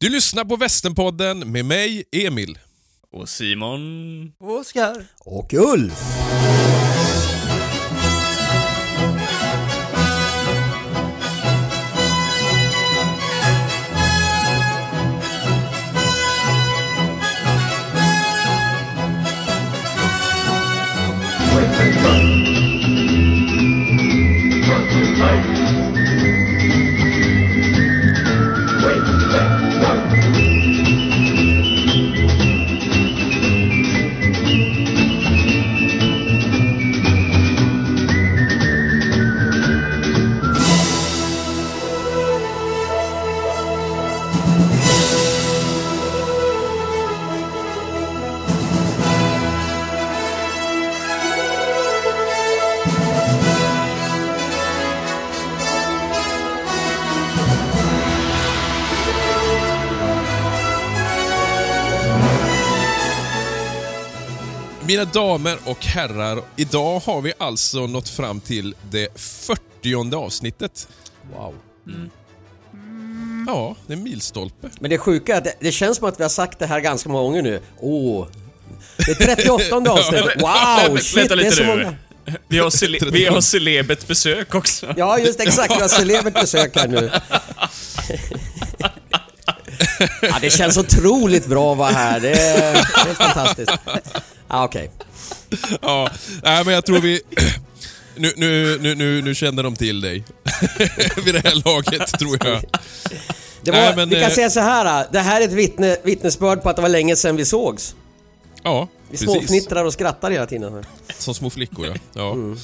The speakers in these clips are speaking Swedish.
Du lyssnar på Västernpodden med mig, Emil. Och Simon... Oskar. Och Ulf. Mina damer och herrar, idag har vi alltså nått fram till det 40 avsnittet. Wow. Ja, det är en milstolpe. Men det sjuka är att det, det känns som att vi har sagt det här ganska många gånger nu. Åh. Det är 38 avsnittet. Wow! Shit, det är så nu. många. Vi har, cele- vi har celebert besök också. Ja, just exakt. Vi har celebert besök här nu. Ja, det känns otroligt bra att vara här. Det är, är fantastiskt. Ja, okej. Ja, nej, men jag tror vi... Nu, nu, nu, nu, nu känner de till dig. Vid det här laget, tror jag. Det var, Nej, men, vi kan eh, säga så här. Det här är ett vittne, vittnesbörd på att det var länge sedan vi sågs. Ja, Vi precis. småfnittrar och skrattar hela tiden. Som små flickor, ja. Ja, Mm.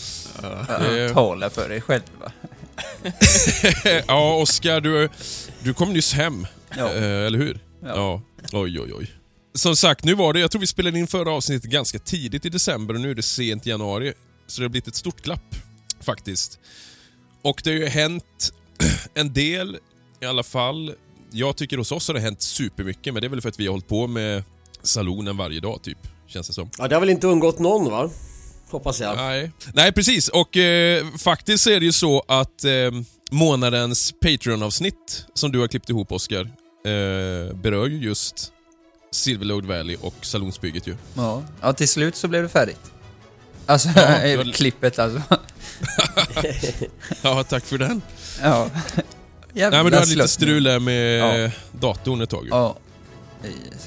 Det- Tala för dig själv va? ja Oskar, du, du kom nyss hem. Ja. Eh, eller hur? Ja. Oj, oj, oj. Som sagt, nu var det, jag tror vi spelade in förra avsnittet ganska tidigt i december och nu är det sent i januari. Så det har blivit ett stort glapp, faktiskt. Och det har ju hänt en del i alla fall. Jag tycker hos oss har det hänt supermycket, men det är väl för att vi har hållit på med salonen varje dag, typ. Känns det som. Ja, det har väl inte undgått någon va? Hoppas jag. Nej. Nej, precis. Och eh, faktiskt är det ju så att eh, månadens Patreon-avsnitt som du har klippt ihop, Oscar, eh, berör ju just Silverlode Valley och salonsbygget ju. Ja. ja, till slut så blev det färdigt. Alltså, var- klippet alltså. Ja, tack för den. Ja. Jävla Nej, men du hade lite strul där med Ja. datorn ett tag ju. Ja.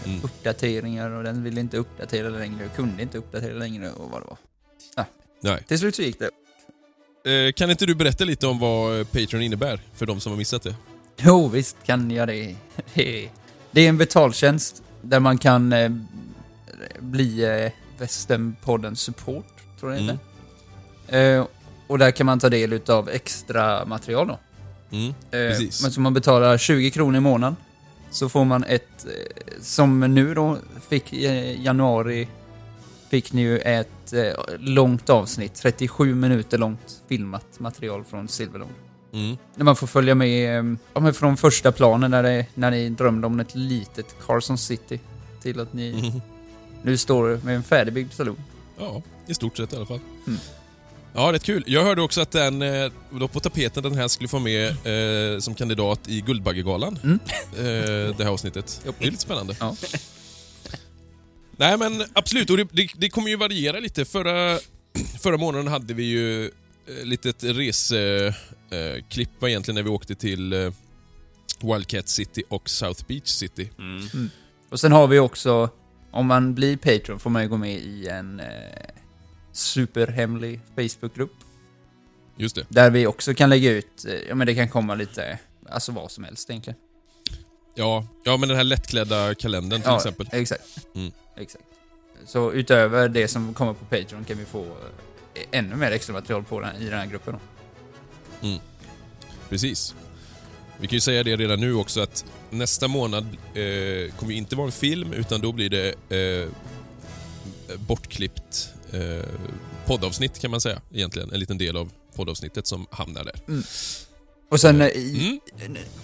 Mm. Uppdateringar och den ville inte uppdatera längre och kunde inte uppdatera längre och vad det var. Nej. Till slut så gick det. Eh, kan inte du berätta lite om vad Patreon innebär för de som har missat det? Jo, visst kan jag det. Det är, det en betaltjänst där man kan eh, bli eh, Västernpodden support, tror jag det heter. Eh, och där kan man ta del av extra material då. Mm, Eh, men som man betalar 20 kronor i månaden så får man ett, eh, som nu då fick i januari, fick ni ju ett eh, långt avsnitt, 37 minuter långt filmat material från Silverlord. Mm. När man får följa med eh, ja, från första planen när, det, när ni drömde om ett litet Carson City till att ni Mm. nu står med en färdigbyggd saloon. Ja, i stort sett i alla fall. Mm. Ja, rätt kul. Jag hörde också att den eh, var på tapeten den här skulle få med eh, som kandidat i Guldbaggegalan. Mm. Eh, det här avsnittet. Det är lite spännande. Ja. Nej men absolut, och det, det, det kommer ju variera lite. Förra, förra månaden hade vi ju eh, litet reseklipp eh, klipp egentligen när vi åkte till eh, Wildcat City och South Beach City. Mm. Och sen har vi också, om man blir Patreon får man ju gå med i en eh, superhemlig Facebookgrupp. Just det. Där vi också kan lägga ut, eh, ja men det kan komma lite, alltså vad som helst egentligen. Ja, ja men den här lättklädda kalendern till ja, exempel. Exakt. Mm. Exakt. Så utöver det som kommer på Patreon kan vi få eh, ännu mer extra material på den, i den här gruppen då. Precis. Vi kan ju säga det redan nu också att nästa månad eh, kommer ju inte vara en film utan då blir det eh, bortklippt eh, poddavsnitt kan man säga egentligen. En liten del av poddavsnittet som hamnar där. Och sen eh, Mm.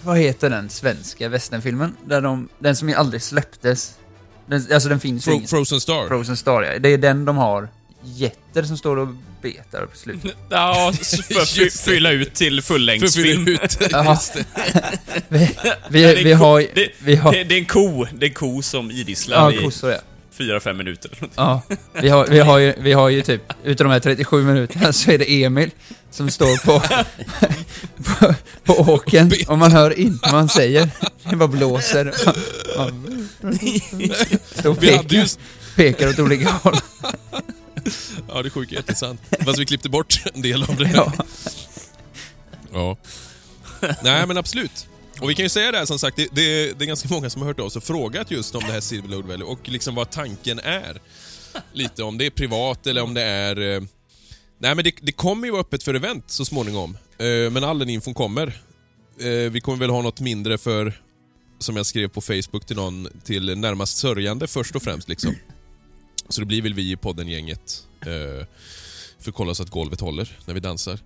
vad heter den svenska westernfilmen? Där de, den som ju aldrig släpptes. Den, alltså den finns ju Fro- ingen. Frozen Star. Frozen Star, ja. Det är den de har jätter som står och betar på slutet. Ja, för att fylla ut till fullängdsfilm. ut. Just det. Vi, Nej, vi, vi ko- har... det- Vi har Det, det är en ko. Det är en ko som idisslar ja, i kossor ja. fyra, fem minuter. Ja, vi har, vi, har ju, vi har ju typ, utav de här 37 minuterna så är det Emil som står på, på, på åken och man hör inte vad han säger. Det bara blåser. Man- Står och pekar, pekar åt olika håll. Ja, det är sjukt jättesant. Fast vi klippte bort en del av det. Ja. Ja. Nej, men absolut. Och vi kan ju säga det här som sagt, det, det, det är ganska många som har hört av sig och frågat just om det här Silverlode Valley och liksom vad tanken är. Lite om det är privat eller om det är... eh, Nej men det, det kommer ju vara öppet för event så småningom. Eh, Men all den infon kommer. Eh, Vi kommer väl ha något mindre för, som jag skrev på Facebook till någon, till närmast sörjande först och främst liksom. Så det blir väl vi i podden-gänget. eh, För att kolla så att golvet håller när vi dansar.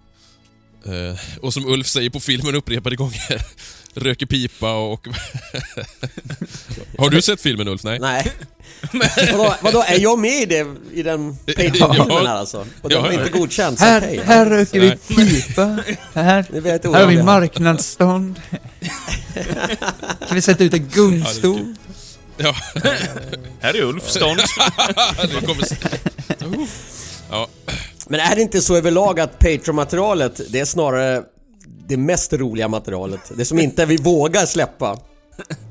Eh, och som Ulf säger på filmen upprepade gånger, röker pipa och... Har du sett filmen Ulf? Nej? Nej. vadå, vadå, är jag med i, det, i den Ja. Patreon-filmen här alltså? Och den Ja. var inte godkänd, så Här, okej. här röker vi pipa. Här, här har vi marknadsstånd. Kan vi sätta ut en gungstol? Ja, Här är Ulf stånd. det kommer... Ja, Men är det inte så överlag att Patreon-materialet, det är snarare det mest roliga materialet? Det som inte vi vågar släppa?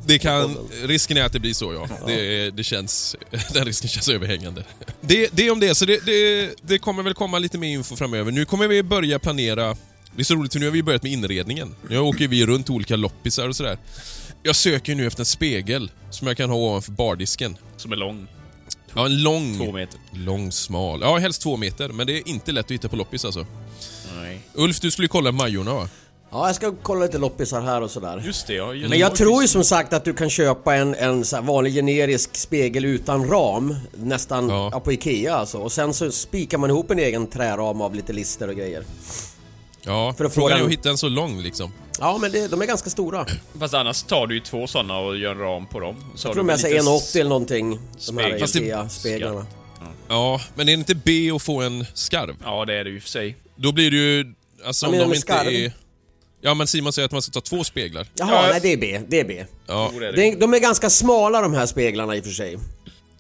det kan... Risken är att det blir så ja. Det, det känns... Den risken känns överhängande. Det, det om det, så det, det, det kommer väl komma lite mer info framöver. Nu kommer vi börja planera... Det är så roligt för nu har vi börjat med inredningen. Nu åker vi runt olika loppisar och sådär. Jag söker nu efter en spegel som jag kan ha ovanför bardisken. Som är lång. Ja, en lång... Två meter. Lång, smal. Ja, helst två meter. Men det är inte lätt att hitta på loppis alltså. Nej. Ulf, du skulle kolla Majorna va? Ja, jag ska kolla lite loppisar här och sådär. Just det, ja. Men jag tror ju som sagt att du kan köpa en, en så här vanlig generisk spegel utan ram Nästan Ja. ja. på Ikea alltså Och sen så spikar man ihop en egen träram av lite lister och grejer Ja, För att få frågan är att hitta en så lång liksom. Ja men det, de är ganska stora Fast annars tar du ju två sådana och gör en ram på dem. Så Jag tror de är väl så lite 1,80 eller någonting De här det- Ikea-speglarna Ja, men är det inte B att få en skarv? Ja, det är det ju för sig. Då blir det ju... Alltså om de inte skarv? är... Ja men Simon säger att man ska ta två speglar. Jaha, Ja. nej det är B, det är B Ja, Jo, det är det. det är, De är ganska smala de här speglarna i och för sig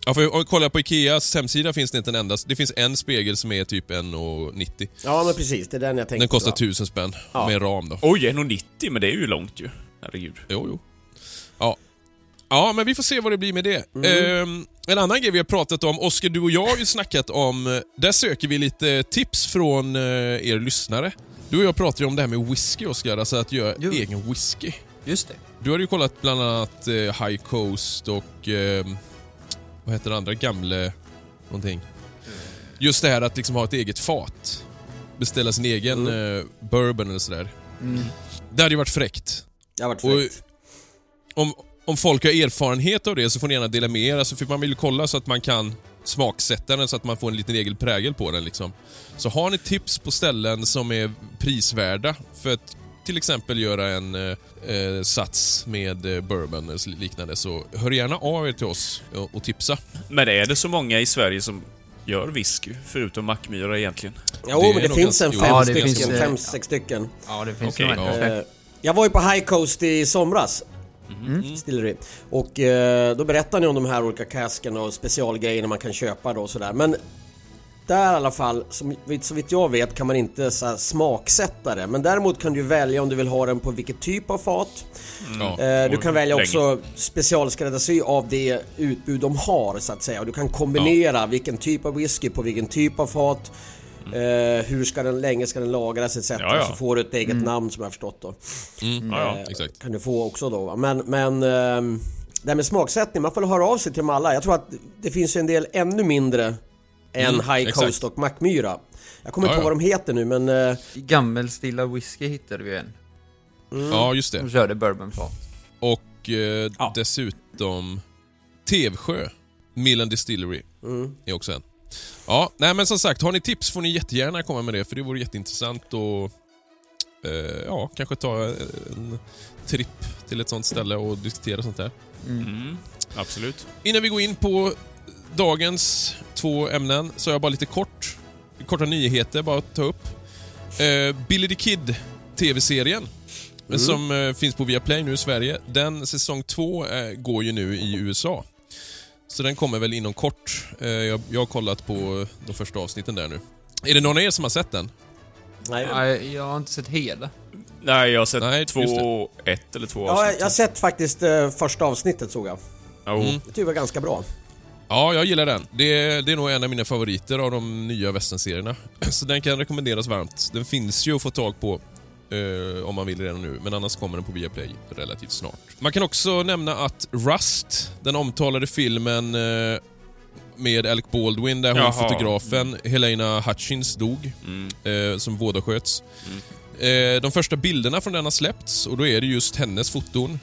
ja för om vi kollar på Ikeas hemsida finns det inte en enda... Det finns en spegel som är typ 1,90. Ja men precis, det är den jag tänkte Den kostar på. 1000 spänn Ja. med ram då. Oj, 1,90 men det är ju långt ju. Herregud. Jo, jo. Ja. Ja, men vi får se vad det blir med det. Mm. Ehm, en annan grej vi har pratat om, Oskar, du och jag har ju snackat om... eh, Där söker vi lite tips från eh, er lyssnare. Du och jag pratade ju om det här med whisky, Oskar, alltså att göra Jo. egen whisky. Just det. Du har ju kollat bland annat eh, High Coast och... Eh, vad heter det andra? Gamle... Någonting. Just det här att liksom ha ett eget fat. Beställa sin egen eh, bourbon eller sådär. Mm. Det hade ju varit fräckt. Det har varit Och- fräckt Om, om folk har erfarenhet av det så får ni gärna dela med er. Alltså för man vill ju kolla så att man kan smaksätta den så att man får en liten egen prägel på den. Liksom. Så har ni tips på ställen som är prisvärda för att till exempel göra en eh, eh, sats med eh, bourbon eller liknande så hör gärna av er till oss och, och tipsa. Men är det så många i Sverige som gör whisky, förutom Mackmyra egentligen? Jo Det men det finns en fem Ja, det stycken, finns, fem, sex stycken Ja, det finns nog ja. Eh, Jag var ju på High Coast i somras Distillery. Och eh, då berättade ni om de här olika kaskerna och specialgrejerna man kan köpa då och sådär. Men där i alla fall, som, så vitt jag vet, kan man inte så smaksätta det. Men däremot kan du välja om du vill ha den på vilket typ av fat. Ja. Eh, du kan välja också specialskräddarsy av det utbud de har så att säga. Och du kan kombinera vilken typ av whisky på vilken typ av fat. Eh, hur ska den, länge ska den lagras etc. Ja, ja. Så får du ett eget namn som jag har förstått då. Mm. Ja. Eh. Kan du få också då. va. Men, men ehm, det här med smaksättning, man får höra av sig till dem alla. Jag tror att det finns en del ännu mindre än Mm, High exakt. Coast och Mackmyra. Jag kommer Ja, inte på ja. vad de heter nu men... eh, Gammelstilla whisky hittade vi en. ja, just det. Som körde bourbonfat. Och eh, Ja. dessutom Tevsjö, Millen Distillery, mm. är också en. Ja, nej men som sagt, har ni tips får ni jättegärna komma med det för det vore jätteintressant och eh, ja, kanske ta en tripp till ett sånt ställe och diskutera sånt där. Mm, absolut. Innan vi går in på dagens två ämnen så har jag bara lite kort, korta nyheter bara att ta upp. Eh, Billy the Kid, TV-serien, som eh, finns på Viaplay nu i Sverige. Den säsong två eh, går ju nu i USA. Så den kommer väl inom kort. Eh, jag, jag har kollat på de första avsnitten där nu. Är det någon av er som har sett den? Nej. Nej, jag har inte sett hela. Nej, jag har sett Nej, två, ett eller två Ja, jag, avsnitt. har sett faktiskt eh, första avsnittet såg jag. Jo. Mm. Det var ganska bra. Ja, jag gillar den. Det är, det är nog en av mina favoriter av de nya westernserierna. Så den kan rekommenderas varmt. Den finns ju att få tag på eh, om man vill redan nu, men annars kommer den på Viaplay relativt snart. Man kan också nämna att Rust, den omtalade filmen eh, med Alec Baldwin där hon Jaha. fotografen Helena Hutchins dog, Mm. eh, som vårdarsköts. Eh, de första bilderna från den har släppts och då är det just hennes foton.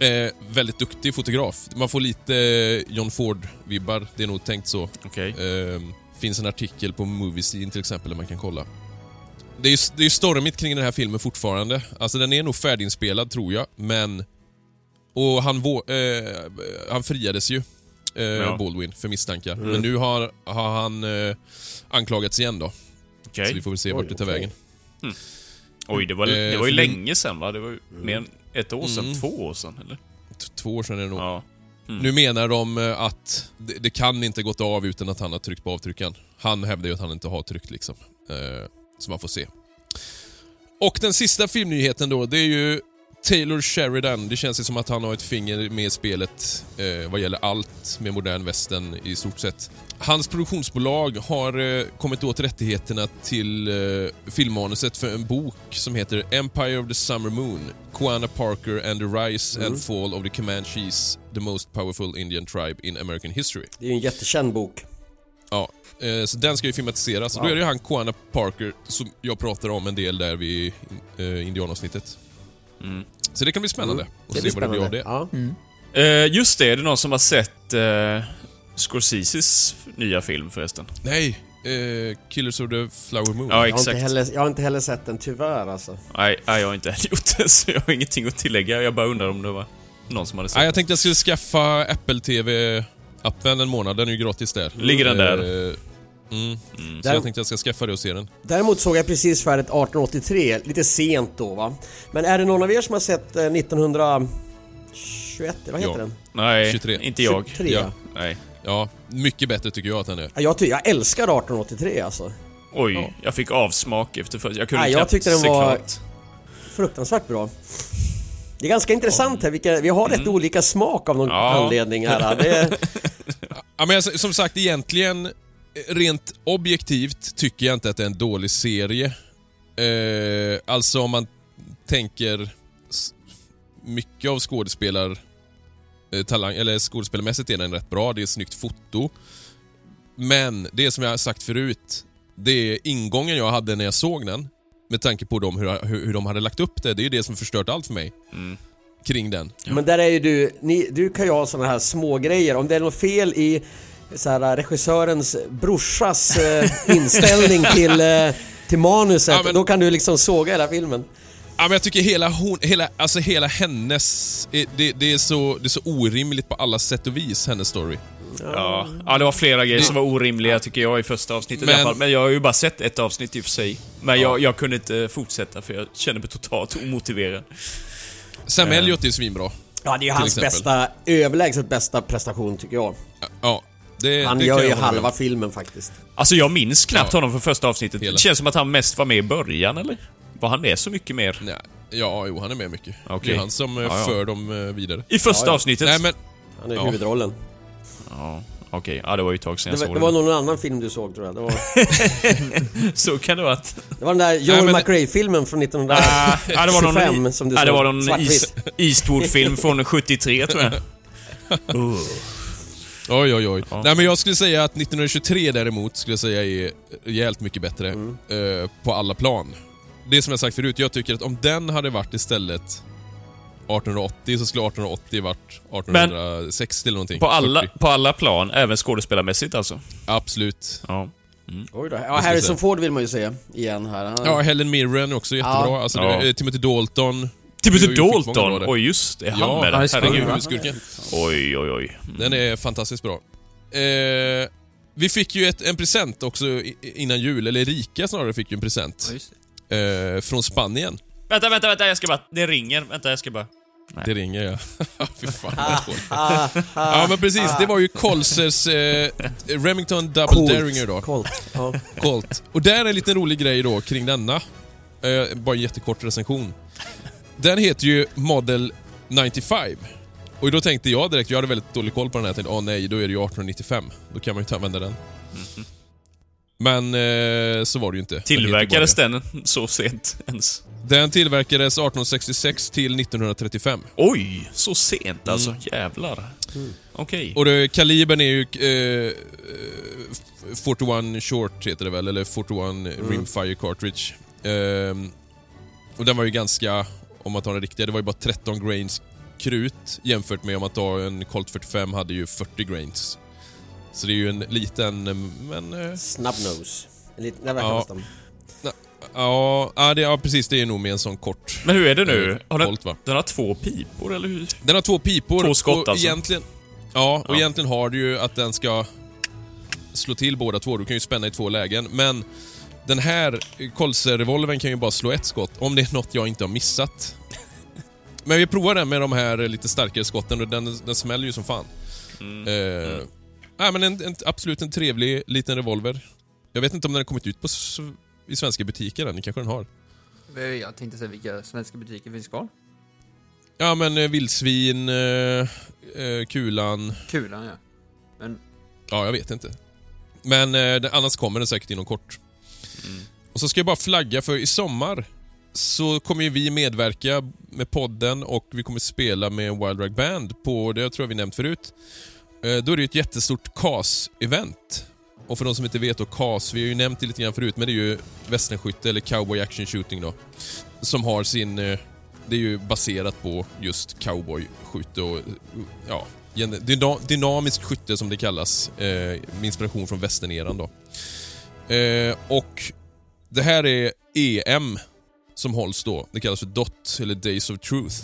Eh, väldigt duktig fotograf. Man får lite eh, John Ford-vibbar, det är nog tänkt så. Okej. Eh, finns en artikel på Moviescene till exempel där man kan kolla. Det är ju det är stormigt kring den här filmen fortfarande. Alltså den är nog färdiginspelad tror jag, men... Och han, eh, han friades ju, eh, Ja. Baldwin, för misstankar. Men nu har, har han eh, anklagats igen då. Okej. Så vi får väl se vart det tar okej. vägen. Oj, det var, det var ju länge sedan va? Det var ju mer än ett år sedan. Mm. Två år sedan, eller? T- Två år sedan är det nog. Ja. Nu menar de eh, att det, det kan inte gått av utan att han har tryckt på avtryckaren. Han hävdar ju att han inte har tryckt liksom. Eh, så man får se. Och den sista filmnyheten då, det är ju Taylor Sheridan. Det känns ju som att han har ett finger med i spelet eh, vad gäller allt med modern västern i stort sett. Hans produktionsbolag har eh, kommit åt rättigheterna till eh, filmmanuset för en bok som heter Empire of the Summer Moon, Quanah Parker and the Rise and Fall of the Comanches, the most powerful Indian tribe in American history. Det är ju en jättekänd bok. Ja, eh, så den ska ju filmatiseras. Och då är det ju han Quanah Parker som jag pratar om en del där vid eh, indianavsnittet. Mm. Så det kan bli spännande att Det se vad det blir av spännande. det. Ja. Eh, just det, är det någon som har sett eh, Scorseses nya film förresten? Nej, eh, Killers of the Flower Moon. Ja, Jag, har exakt. inte heller, jag har inte heller sett den, tyvärr alltså. Nej, nej, jag har inte heller gjort det, så jag har ingenting att tillägga. Jag bara undrar om det var någon som hade sett Nej, jag tänkte jag skulle skaffa Apple TV-appen en månad. Den är ju gratis där. Ligger den där? Eh, Mm. Så Där- jag tänkte jag ska skaffa det och se den. Däremot såg jag precis färdigt 1883, lite sent då va. Men är det någon av er som har sett eh, 1921, vad heter Ja. den? Nej, 23. inte jag. 23, Ja. ja. Nej. Ja, mycket bättre tycker jag att den är. Ja, Jag, ty- jag älskar 1883 alltså. Oj, Ja. jag fick avsmak efter först. Jag kunde Nej, jag knappt tyckte den se var- klart. Fruktansvärt bra. Det är ganska intressant här, vilka, vi har rätt olika smak av någon Mm. Ja. anledning här. Det är, Ja, men jag- som sagt, egentligen, eh, rent objektivt tycker jag inte att det är en dålig serie. Eh, alltså om man tänker s- mycket av skådespelar... Eh, talang, eller skådespelarmässigt är den rätt bra, det är snyggt foto. Men det som jag har sagt förut, det är ingången jag hade när jag såg den. Med tanke på dem, hur, hur, hur de hade lagt upp det. Det är ju det som förstört allt för mig. Mm. Kring den. Men där är ju du, ni, du kan ju ha såna här små grejer. Om det är något fel i så här, regissörens brorsas eh, inställning till, eh, till manuset, Ja, men- då kan du liksom såga hela filmen. Ja, men jag tycker hela hon, hela, alltså hela hennes, eh, det, det, är så, det är så orimligt på alla sätt och vis, hennes story. Ja. ja, det var flera grejer som var orimliga tycker jag i första avsnittet Men- i alla fall. Men jag har ju bara sett ett avsnitt i och för sig. Men jag, jag kunde inte fortsätta för jag kände mig totalt omotiverad. Sam Eh. Elliot är svinbra. Ja, det är ju hans exempel. bästa, överlägset bästa prestation tycker jag. Ja, det, Han det gör ju hålla med halva filmen faktiskt. Alltså jag minns knappt Ja. honom från första avsnittet. Hela. Det känns som att han mest var med i början, eller? Var han med så mycket mer? Nej, ja, jo, han är med mycket. Okej. Det är han som eh, Ja, ja. för dem eh, vidare. I första Ja, ja. avsnittet? Nej, men Han är Ja. huvudrollen. Ja, okej. Ja, det var ju ett tag sedan Det jag var, såg det var den. någon annan film du såg tror jag. Det var, Så kan det vara att... det var den där Joel men- McRae-filmen från 1925 Ah, ja, det var någon, som du ja, det såg. var någon. East, Eastwood-film från 73, tror jag. Oj, oj, oj. Ja. Nej, men jag skulle säga att 1923 däremot, skulle jag säga är rejält mycket bättre Mm. eh, på alla plan. Det som jag sagt förut, jag tycker att om den hade varit istället 1880 så skulle 1880 varit 1860 eller någonting. På, alla, 40. på alla plan, även skådespelarmässigt alltså. Absolut. Ja. Oj då. Ja, Harrison. Ford vill man ju se igen här. Han, Ja, Helen Mirren är också jättebra. Ja. Alltså, Ja. det, Timothy Dalton. Timothy Dalton! Oj, just det. Han Ja, med spännande. Herregud. Herregud, skurken. Oj, oj, oj. Den är fantastiskt bra. Eh, vi fick ju ett, en present också innan jul, eller Erika snarare fick ju en present. Ja, just det. Eh, från Spanien. Vänta, vänta, vänta, jag ska bara... Det ringer. Vänta, jag ska bara... Det ringer ja. Fy fan vad dåligt. Ja men precis, det var ju Colsers eh, Remington Double Coolt. Derringer då. Coolt. Ja. Colt. Och där är en liten rolig grej då kring denna. Eh, bara en jättekort recension. Den heter ju Model 95. Och då tänkte jag direkt, jag hade väldigt dålig koll på den här, jag tänkte åh nej, då är det ju 1895. Då kan man ju inte använda den. Men eh, så var det ju inte. Tillverkades den så sent ens? Den tillverkades 1866 till 1935. Oj, så sent alltså. Jävlar. Okej. Och det, kalibern är ju eh, eh, 41 short heter det väl, eller 41 rimfire cartridge. Ehm, och den var ju ganska, om man tar den riktiga, det var ju bara 13 grains krut jämfört med om man tar en Colt 45 hade ju 40 grains. Så det är ju en liten, men... eh, Snubnose. En liten, verkar Ja. nästan. Ja, ja, det, ja, precis. Det är nog med en sån kort Men hur är det nu? eh, Har den, Colt va? den har två pipor, eller hur? Den har två pipor. Två skott och alltså. Egentligen, ja, och Ja. egentligen har du ju att den ska slå till båda två. Du kan ju spänna i två lägen. Men den här Colser-revolvern kan ju bara slå ett skott, om det är något jag inte har missat. Men vi provar den med de här lite starkare skotten och den, den smäller ju som fan. Mm. Eh, nej, men en, en, absolut en trevlig liten revolver. Jag vet inte om den har kommit ut på, i svenska butiker än, kanske den har. Jag tänkte säga vilka svenska butiker finns kvar. Ja men eh, vildsvin, eh, eh, kulan, Kulan ja. Men Ja, jag vet inte. Men eh, annars kommer den säkert inom kort. Och så ska jag bara flagga för i sommar så kommer ju vi medverka med podden och vi kommer spela med Wild Rag Band på, det tror jag vi nämnt förut. Eh, då är det ju ett jättestort CAS-event. Och för de som inte vet då, CAS, vi har ju nämnt det lite grann förut, men det är ju västernskytte eller cowboy action shooting då. Som har sin, eh, det är ju baserat på just cowboy-skytte och, ja, dynamisk skytte som det kallas. Eh, med inspiration från västerneran då. Och det här är EM som hålls då. Det kallas för DOT, eller Days of Truth.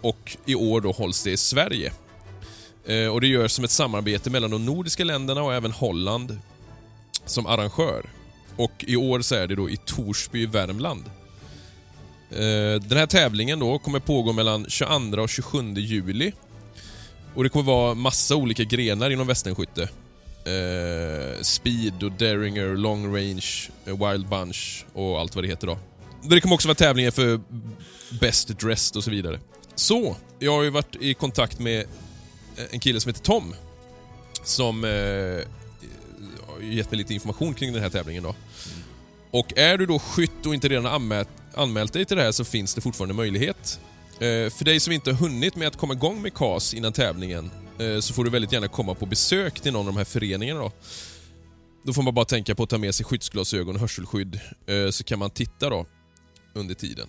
Och i år då hålls det i Sverige. Eh, och det görs som ett samarbete mellan de nordiska länderna och även Holland som arrangör. Och i år så är det då i Torsby i Värmland. Eh, Den här tävlingen då kommer pågå mellan 22 och 27 juli. Och det kommer vara massa olika grenar inom västernskytte. Eh, speed och Derringer, long range, eh, wild bunch och allt vad det heter då. Det kommer också vara tävlingar för best dressed och så vidare. Så, jag har ju varit i kontakt med en kille som heter Tom. Som eh, har gett mig lite information kring den här tävlingen då. Och är du då skytt och inte redan anmält, anmält dig till det här så finns det fortfarande möjlighet. Eh, för dig som inte har hunnit med att komma igång med CAS innan tävlingen eh, så får du väldigt gärna komma på besök till någon av de här föreningarna då. Då får man bara tänka på att ta med sig skyddsglasögon och hörselskydd eh, så kan man titta då under tiden.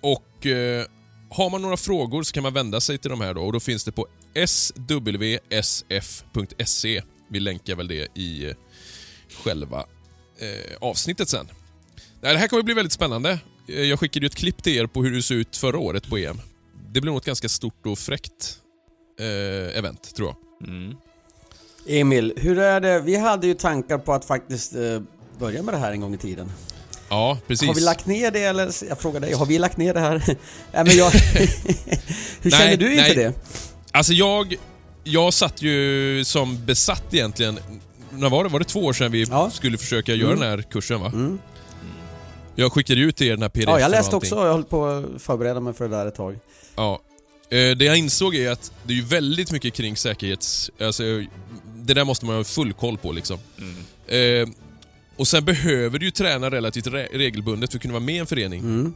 Och eh, har man några frågor så kan man vända sig till de här då och då finns det på swsf.se. Vi länkar väl det i eh, själva eh, avsnittet sen. Det här kommer bli väldigt spännande. Eh, Jag skickade ju ett klipp till er på hur det såg ut förra året på EM. Det blev nog ett ganska stort och fräckt eh, event, tror jag. Mm. Emil, hur är det? Vi hade ju tankar på att faktiskt eh, börja med det här en gång i tiden. Ja, precis. Har vi lagt ner det eller? Jag frågar dig, har vi lagt ner det här? nej men jag... hur känner Nej, du inför nej. det? Alltså jag, jag satt ju som besatt egentligen. När var det? Var det två år sedan vi Ja. skulle försöka göra Mm. den här kursen va? Mm. Jag skickade ut till er den här pdf Ja, jag läste också, jag höll på att förbereda mig för det där ett tag. Ja. Eh, Det jag insåg är att det är ju väldigt mycket kring säkerhets... Alltså, det där måste man ha full koll på liksom. Mm. Eh, och sen behöver du ju träna relativt re regelbundet för att kunna vara med i en förening. Mm.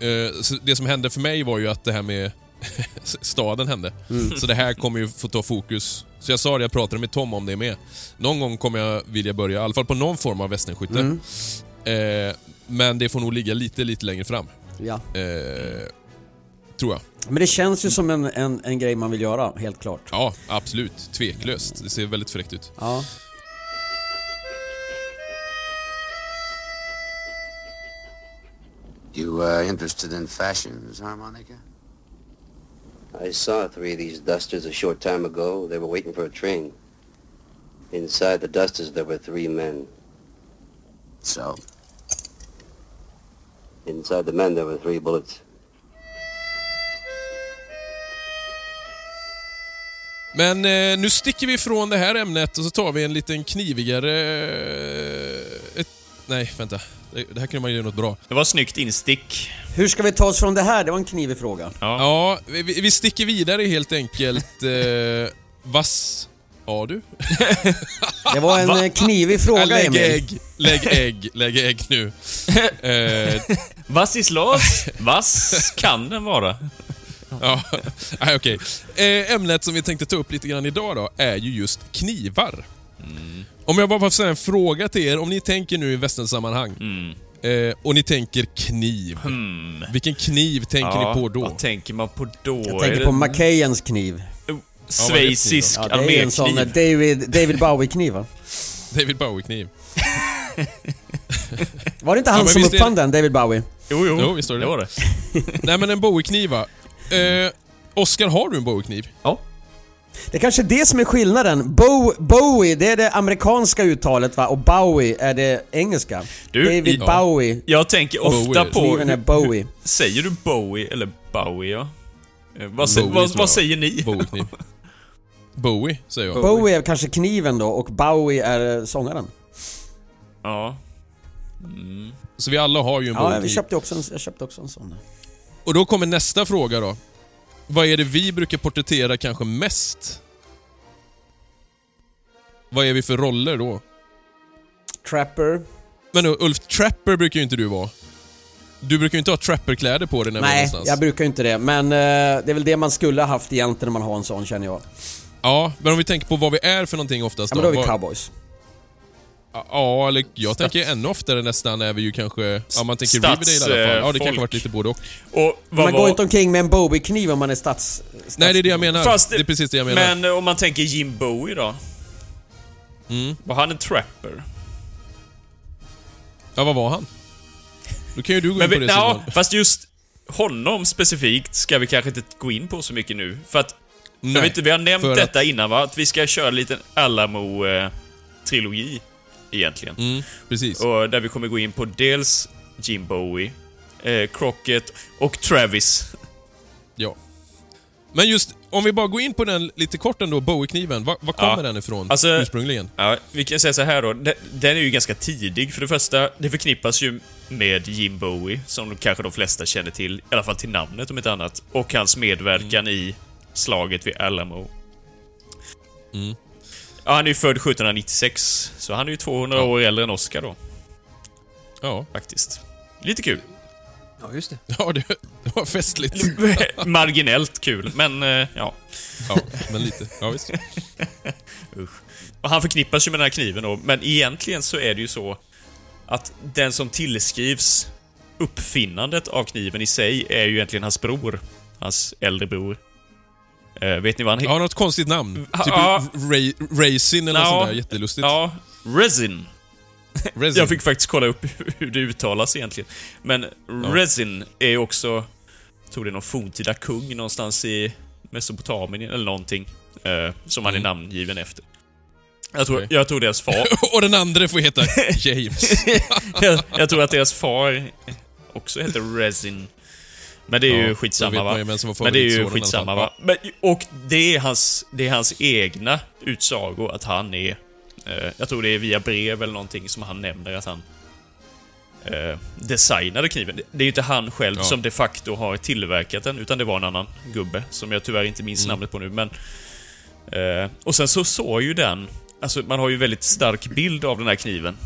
Eh, så det som hände för mig var ju att det här med staden hände. Mm. Så det här kommer ju få ta fokus. Så jag sa det, jag pratade med Tom om det med. Någon gång kommer jag vilja börja, i alla fall på någon form av västernskytte. Mm. Eh, men det får nog ligga lite, lite längre fram. Ja. Eh, tror jag. Men det känns ju som en, en, en grej man vill göra, helt klart. Ja, absolut. Tveklöst. Det ser väldigt fräckt ut. Ja. You uh, interested in fashions, harmonica? I saw three of these dusters a short time ago. They were waiting for a train. Inside the dusters there were three men. So? Inside the men there were three bullets. Men eh, nu sticker vi ifrån det här ämnet och så tar vi en liten knivigare... Eh, ett, nej, vänta. Det, det här kunde man göra något bra. Det var snyggt instick. Hur ska vi ta oss från det här? Det var en knivig fråga. Ja. Ja, vi, vi sticker vidare helt enkelt. Eh, vass... Ja du? Det var en eh, knivig fråga, lägg Emil. ägg, lägg ägg, lägg ägg nu. Eh, Vassislas. Vass kan den vara. ja, nej, okej. Eh, ämnet som vi tänkte ta upp lite grann idag då, är ju just knivar. Om jag bara får ställa en fråga till er, om ni tänker nu i västernsammanhang eh, och ni tänker kniv. Vilken kniv tänker ni på då? Vad tänker man på då? Jag Är tänker det på McKayens kniv. Schweizisk Ja, det är en sån armékniv. David, David Bowie-kniv va? David Bowie-kniv. Var det inte Ja, han men som uppfann den, David Bowie? Jo, jo. Jo, visst var det det det. var det. Nej men en Bowie-kniv va? Eh, Oskar, har du en Bowie-kniv? Ja. Det är kanske är det som är skillnaden. Bo, Bowie, det är det amerikanska uttalet va? Och Bowie är det engelska. Du, David ja. Bowie. Jag tänker ofta Bowie. på... Är Bowie. Säger du Bowie eller Bowie, ja? Eh, Vad, Bowie, vad, vad säger ni? Bowie-kniv. Bowie, säger jag. Bowie är kanske kniven då och Bowie är eh, sångaren. Ja. Så vi alla har ju en Ja, vi Bowie-kniv. köpte också en, jag köpte också en sån. Och då kommer nästa fråga då. Vad är det vi brukar porträttera kanske mest? Vad är vi för roller då? Trapper. Men Ulf, trapper brukar ju inte du vara. Du brukar ju inte ha trapperkläder på dig när Nej, någonstans. jag brukar ju inte det. Men eh, det är väl det man skulle ha haft egentligen när man har en sån känner jag. Ja, men om vi tänker på vad vi är för någonting oftast Ja men då är vi cowboys. Ja, eller jag tänker ännu oftare nästan är vi ju kanske... Ja, man tänker Stats- Riverdale i alla fall. Ja, det folk. kanske varit lite både och. Och vad Man var... går inte omkring med en Bowie-kniv om man är stats... stats Nej, det är det jag menar. Fast det är precis det jag menar. Men eh, om man tänker Jim Bowie då? Mm. Var han en trapper? Ja, vad var han? Då kan ju du gå in på det ja, Simon. fast just honom specifikt ska vi kanske inte gå in på så mycket nu. För att, jag Nej, vet inte, vi har nämnt detta att- innan va? Att vi ska köra en liten Alamo-trilogi, egentligen. Mm, precis. Och där vi kommer gå in på dels Jim Bowie, eh, Crockett och Travis. Ja. Men just, om vi bara går in på den lite kort ändå, Bowie-kniven. Var, var kommer Ja. den ifrån Alltså- ursprungligen? Ja, vi kan säga så här då. Den, den är ju ganska tidig. För det första, det förknippas ju med Jim Bowie, som kanske de flesta känner till, i alla fall till namnet om inte annat, och hans medverkan i slaget vid Alamo. Mm. Ja, han är ju född 1796, så han är ju 200 Ja. år äldre än Oscar då, Ja, faktiskt. Lite kul. Ja, just det. ja det, det var festligt. Marginellt kul, men eh, ja. Ja, men lite. Ja, visst. Och han förknippas ju med den här kniven då, men egentligen så är det ju så att den som tillskrivs uppfinnandet av kniven i sig är ju egentligen hans bror. Hans äldre bror. Eh, vet ni vad han Ja, heter? något konstigt namn. Ja, Typ ja. Ray, Raisin eller Ja, sånt där. Jättelustigt. Ja, Resin. Resin. Jag fick faktiskt kolla upp hur det uttalas egentligen. Men Resin är också, jag tror det är någon forntida kung någonstans i Mesopotamien eller någonting. Eh, som han är namngiven efter. Jag tror, Mm. Okej. jag tror deras far Och den andra får heta James. jag, jag tror att deras far också heter Resin. Men det är Ja, ju skitsamma va? Men det är ju skitsamma va? Men, och det är, hans, det är hans egna utsago att han är... Eh, jag tror det är via brev eller någonting som han nämner att han eh, designade kniven. Det- Det är ju inte han själv Ja. som de facto har tillverkat den, utan det var en annan gubbe som jag tyvärr inte minns Mm. namnet på nu, men... Eh, och sen så såg ju den... Alltså man har ju väldigt stark bild av den här kniven.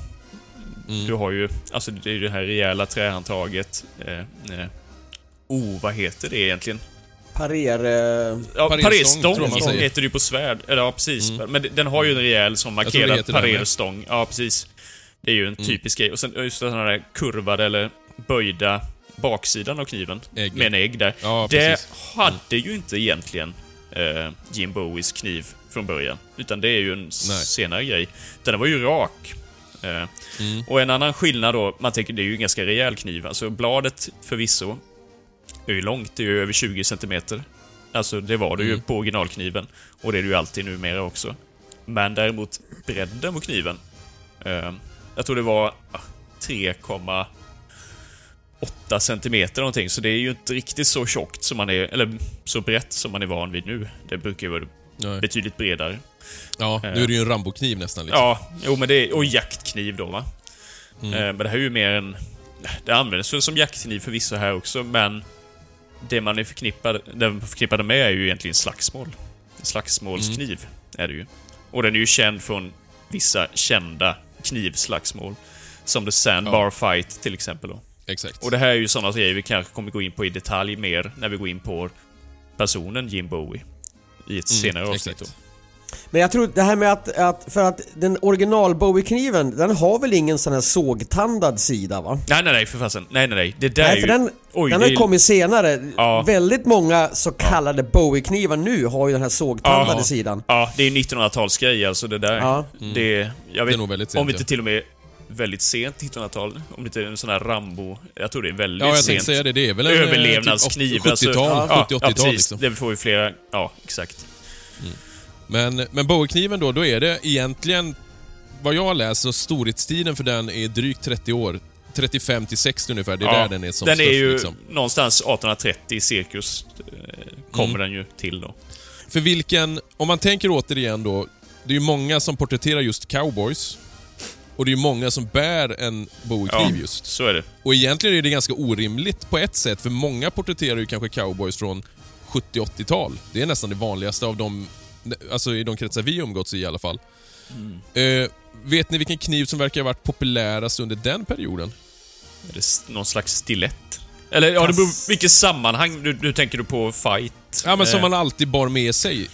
Mm. Du har ju, alltså det är ju det här rejäla trähandtaget. Eh, eh, oh, vad heter det egentligen? Parer... Eh, Ja, Parerstång, parerstång tror man säger. heter det ju på svärd. Eller ja, precis. Men det- den har ju en rejäl som markerad parerstång. Ja, precis. Det är ju en typisk grej. Och sen just den här kurvade eller böjda baksidan av kniven. Ägg. Med en ägg där. Ja, det precis. hade ju inte egentligen eh, Jim Bowies kniv från början. Utan det är ju en Nej. senare grej. Den var ju rak. Eh, Mm. Och en annan skillnad då, man tänker det är ju en ganska rejäl kniv. Alltså bladet förvisso är ju långt, det är ju över 20 centimeter. Alltså, det var det ju Mm. på originalkniven. Och det är det ju alltid numera också. Men däremot bredden på kniven. Eh, jag tror det var ah, 3,8 centimeter någonting. Så det är ju inte riktigt så tjockt som man är, eller så brett som man är van vid nu. Det brukar ju vara Nej. betydligt bredare. Ja, nu är det ju en Rambo-kniv nästan. Liksom. Ja, jo men det är, och jaktkniv då va. Mm. Eh, men det här är ju mer en... Det används väl som jaktkniv förvisso här också, men det man är förknippad, det man förknippade med är ju egentligen slagsmål. Slagsmålskniv Mm. är det ju. Och den är ju känd från vissa kända knivslagsmål. Som The Sandbar Fight till exempel då. Exakt. Och det här är ju sådana grejer vi kanske kommer gå in på i detalj mer när vi går in på personen Jim Bowie. I ett senare avsnitt Mm, exakt. Men jag tror det här med att, att för att den original Bowie-kniven, den har väl ingen sån här sågtandad sida va? Nej, nej, nej för fasen. Nej, nej, nej. Det där är Nej, ju... för den, Oj, den har är- kommit senare. Ja. Väldigt många så kallade Bowie-knivar nu har ju den här sågtandade Ja. sidan. Ja, det är 1900-talsgrej alltså det där. Ja. Det, jag vet, Det är nog väldigt sent, Om inte ja. till och med väldigt sent 1900-tal. Om det inte är en sån här Rambo... Jag tror det är väldigt Ja, jag sent. tänkte säga det. Det är väl en eh, Överlevnadskniv. Typ 70-tal, ja, 70-80-tal ja, precis. liksom. Det får ju flera... Ja, exakt. Men, men Bowie-kniven då, då är det egentligen, vad jag så storhetstiden för den är drygt 30 år. 35 till 60 ungefär, det är ja, där den är som Den störst är ju liksom. någonstans 1830 i cirkus. eh, Kommer Mm. den ju till då. För vilken, om man tänker återigen då, det är ju många som porträtterar just cowboys. Och det är ju många som bär en Bowie-kniv Ja, just. så är det. Och egentligen är det ganska orimligt på ett sätt, för många porträtterar ju kanske cowboys från 70-80-tal. Det är nästan det vanligaste av de, alltså i de kretsar vi umgåtts i i alla fall. Eh, vet ni vilken kniv som verkar ha varit populärast under den perioden? Är det någon slags stilett? Eller ja, det beror vilket sammanhang. Nu, nu tänker du på fight? Ja, men som Eh, man alltid bar med sig, ja,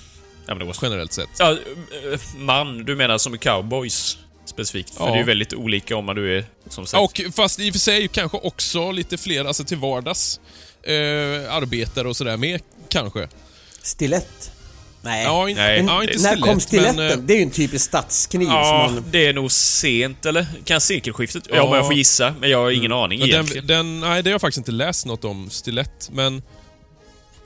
men det var generellt sett. Ja, eh, man, du menar som cowboys specifikt? För Ja. det är ju väldigt olika om man du är, som sagt... Och fast i och för sig kanske också lite fler, alltså till vardags, eh, arbetare och sådär med, kanske. Stilett? Nej. Ja, in, Nej, ja inte när kom stiletten? men, eh, det är ju en typisk stadskniv Ja, man... det är nog sent, eller? Kan sekelskiftet? Ja, Ja. jag får gissa. Men jag har ingen aning Ja, egentligen. den, den, nej, det har jag faktiskt inte läst något om stilett, men...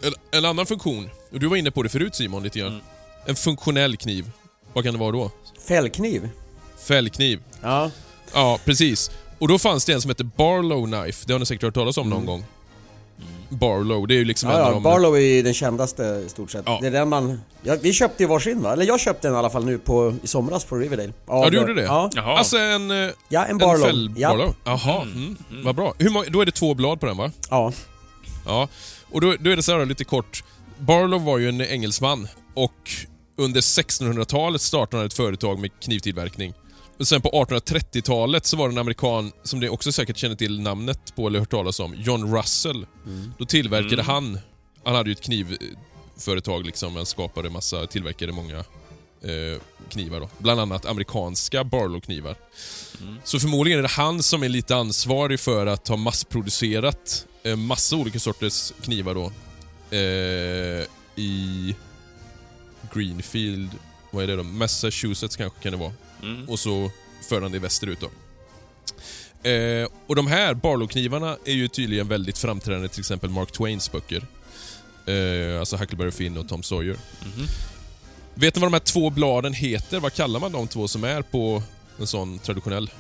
En, en annan funktion, och du var inne på det förut Simon, lite grann. Mm. En funktionell kniv. Vad kan det vara då? Fällkniv? Fällkniv. Ja. Ja, precis. Och då fanns det en som hette Barlow Knife, det har ni säkert hört talas om någon gång. Barlow, det är ju liksom en Ja, av ja, de... Barlow är den kändaste i stort sett. Ja. Det är den man... Ja, vi köpte ju varsin va? Eller jag köpte den i alla fall nu på, i somras på Riverdale. Ja, du gjorde det? Ja, Jaha. Alltså en... eh, ja en En Barlow. fäll ja. Barlow? Jaha, mm. vad bra. Hur många, då är det två blad på den va? ja. Ja, och då, då är det så här lite kort. Barlow var ju en engelsman och under 1600-talet startade han ett företag med knivtillverkning. Och sen på 1830-talet så var det en amerikan, som ni också säkert känner till namnet på eller hört talas om, John Russell. Då tillverkade han, han hade ju ett knivföretag liksom, han skapade massa, tillverkade många eh, knivar då. Bland annat amerikanska Barlow-knivar. Så förmodligen är det han som är lite ansvarig för att ha massproducerat eh, massa olika sorters knivar då. Eh, I Greenfield, vad är det då? Massachusetts kanske kan det vara. Mm. Och så för han det västerut då. Eh, och de här Barlow-knivarna är ju tydligen väldigt framträdande till exempel Mark Twains böcker. Eh, alltså Huckleberry Finn och Tom Sawyer. Mhm. Vet ni vad de här två bladen heter? Vad kallar man de två som är på en sån traditionell?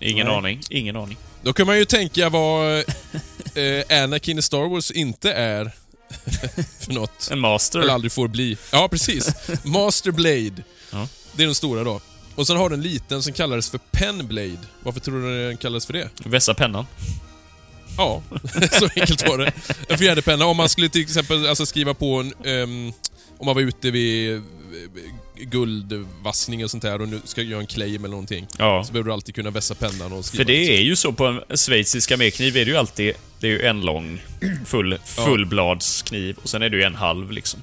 Ingen Nej. aning. Ingen aning. Då kan man ju tänka vad eh, Anakin i Star Wars inte är för något. En master. Eller aldrig får bli. Ja, precis. Master Blade. Ja. Det är den stora då. Och sen har du en liten som kallades för Pen Blade. Varför tror du den kallades för det? Vässa pennan. Ja, så enkelt var det. En fjäderpenna. Om man skulle till exempel alltså, skriva på en... ehm, om man var ute vid eh, guldvaskning och sånt där och nu ska göra en claim eller någonting. Ja. Så behöver du alltid kunna vässa pennan och skriva. För det är ju så på en schweizisk armékniv är det ju alltid... Det är ju en lång full, fullbladskniv och sen är det ju en halv liksom.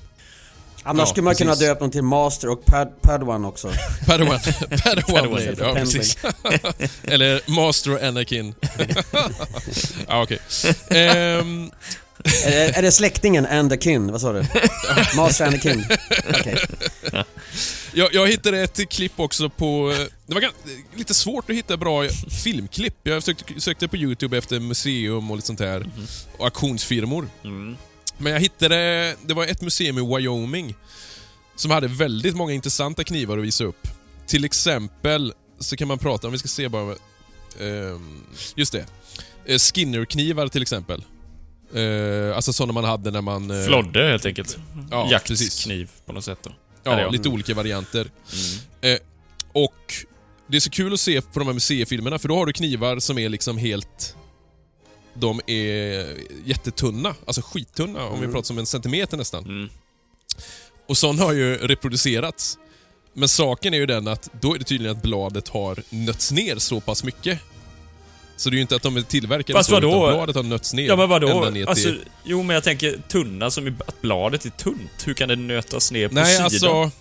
Annars Ja, skulle man kunna precis. döpa dem till Master och Pad Padawan också. Padawan. Padawan Ja, precis. Eller Master och Anakin. ja, okej. Ehm, är, det- är det släktingen and the kin? Vad sa du? Master and the kin? Okej. jag, jag hittade ett klipp också på... Det var lite svårt att hitta bra filmklipp. Jag sökte, sökte på YouTube efter museum och lite sånt här. Och auktionsfirmor. Mm. Men jag hittade, det var ett museum i Wyoming som hade väldigt många intressanta knivar att visa upp. Till exempel så kan man prata om, vi ska se bara, ehm, just det. Eh, Skinner-knivar till exempel. Eh, alltså sådana man hade när man... eh, Flodde helt enkelt. Ja. Jaktkniv på något sätt då. Ja, ja. lite olika varianter. Mm. Och det är så kul att se på de här museifilmerna för då har du knivar som är liksom helt... De är jättetunna, alltså skittunna om vi pratar som en centimeter nästan. Mm. Och sån har ju reproducerats. Men saken är ju den att då är det tydligen att bladet har nötts ner så pass mycket. Så det är ju inte att de är tillverkade Fast så, vadå? utan bladet har nötts ner. Ja men vadå? ända ner till- Alltså, jo men jag tänker tunna som i att bladet är tunt. Hur kan det nötas ner på Nej, sidan? alltså...